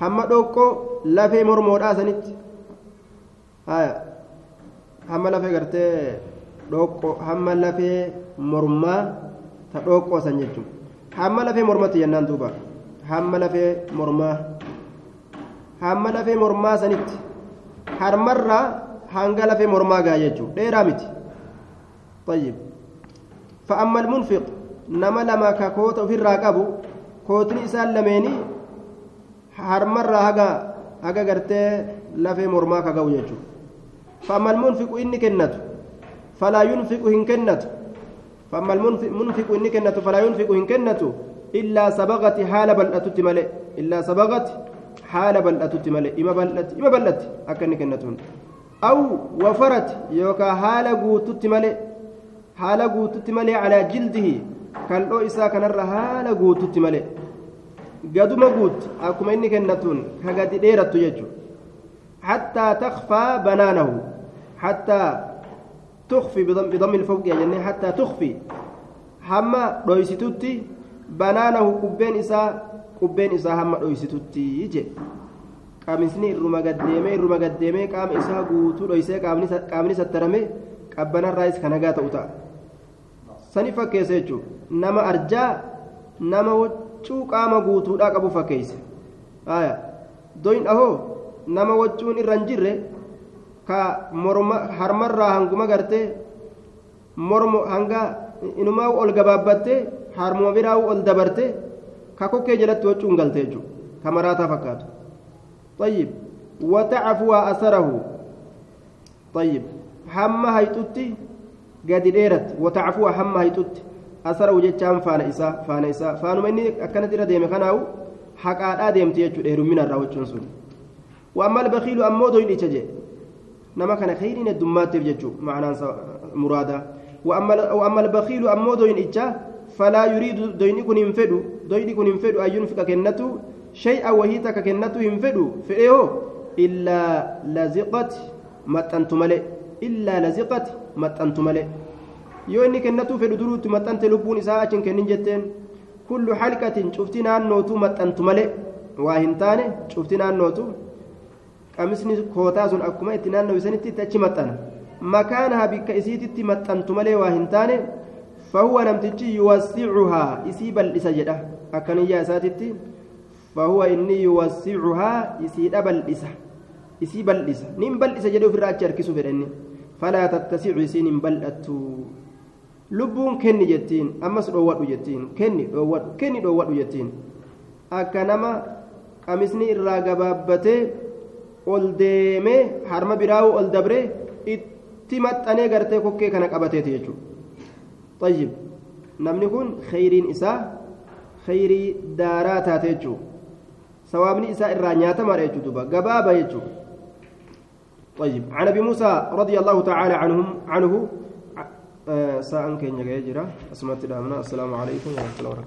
hamma dhoqqoo lafee mormoodhaa sanitti. Haya hamma lafee gartee dhoqqoo hamma lafee mormaa ta dhoqqoo san jechuudha. Hamma lafee mormatti jennaan duuba. Hamma lafee mormaa. sanitti harmarraa hanga lafee mormaa gaa jechuudha dheeraa miti طيب فأما المنفق نما لما ككوت في الراقب كوتني إسان لميني harmarraa haga haga gartee lafee mormaa kagawu jechuudha فأما المنفق إني كنته فلا ينفق إن كنته فأما المنفق إني كنته فلا ينفق إن كنته إلا سبغت حال بل أتت ملئ إلا haala bal'atutti malee ima bal'atti ima bal'atti akka inni kennatuun aw wafarat yookaan haala guututti malee haala guututti malee calaa jildihi kaldhoo isaa kanarra haala guututti malee gaduma guut akkuma inni kennatuun ka gadi dheerattu jechuudha hattaa takfaa banaanahu hattaa tukfi bidammi ilfawqiya jennee hattaa tukfi hamma dhoysitutti banaanahu kubbeen isaa qubbeen isaa hamma dhoysitutti je qaamisni irruma gaddeemee irruma gaddeemee qaama isaa guutuu dhoysee qaamni sattarame qabbanarraayis kan hagaa ta'u ta'a sani fakkeessa jechuudha nama arjaa nama waccuu qaama guutuudhaa qabu fakkeessa haya doyin ahoo nama waccuun irra hin jirre ka morma harmarraa hanguma gartee mormo hanga inumaa ol gabaabbattee harmuma biraa ol dabarte waccuun galte jechuudha ka maraataa fakkaatu طيب وتعفو أثره طيب هم هيتوتي قد ديرت وتعفو هم هيتوتي asarahu jechaan faana isaa faana isaa faanuma inni akkanatti irra deeme kanaawu haqaadhaa deemti jechuudha heerumminarraa wachuun sun وأما البخيل أمو دوين إتجي نما كان خيرين الدمات يجو معنى مرادا وأما وأما البخيل أمو دوين إتجا فلا يريد دوين يكون ينفدو ينفق كنته شيئا وهي تك كنته ينفدو فإيه إلا لزقت متنت ملئ إلا لزقت achiin kennin jetteen kullu halqatin cufti naannootu maxxantu malee waa hin taane cufti naannootu qamisni kootaa sun akkuma itti naannoo isanitti itti achi maxxana makaanaha bikka isiititti maxxantu malee waa hin taane fahuwa namtichi yuwassicuhaa isii bal'isa jedha akkaniyyaa isaatitti fahuwa inni yuwassicuhaa isiidha bal'isa isii bal'isa nin bal'isa jedhe ofirraa achi harkisu fedha inni falaa tattasicu isiin hin bal'attu lubbuun kenni jettiin ammas dhoowwadhu jettiin kenni dhoowwadhu kenni dhoowwadhu jettiin akka nama qamisni irraa gabaabbatee ol deemee harma biraa'uu ol dabree itti maxxanee gartee kokkee kana qabateeti jechuudha xayyib namni kun kheyriin isaa kheyrii daaraa taate jechuudha sawaabni isaa irraa nyaatamaadha jechuudha gabaaba jechuudha طيب عن ابي موسى رضي الله تعالى عنهم عنه ساء كين يجرى اسمت السلام عليكم ورحمه الله وبركاته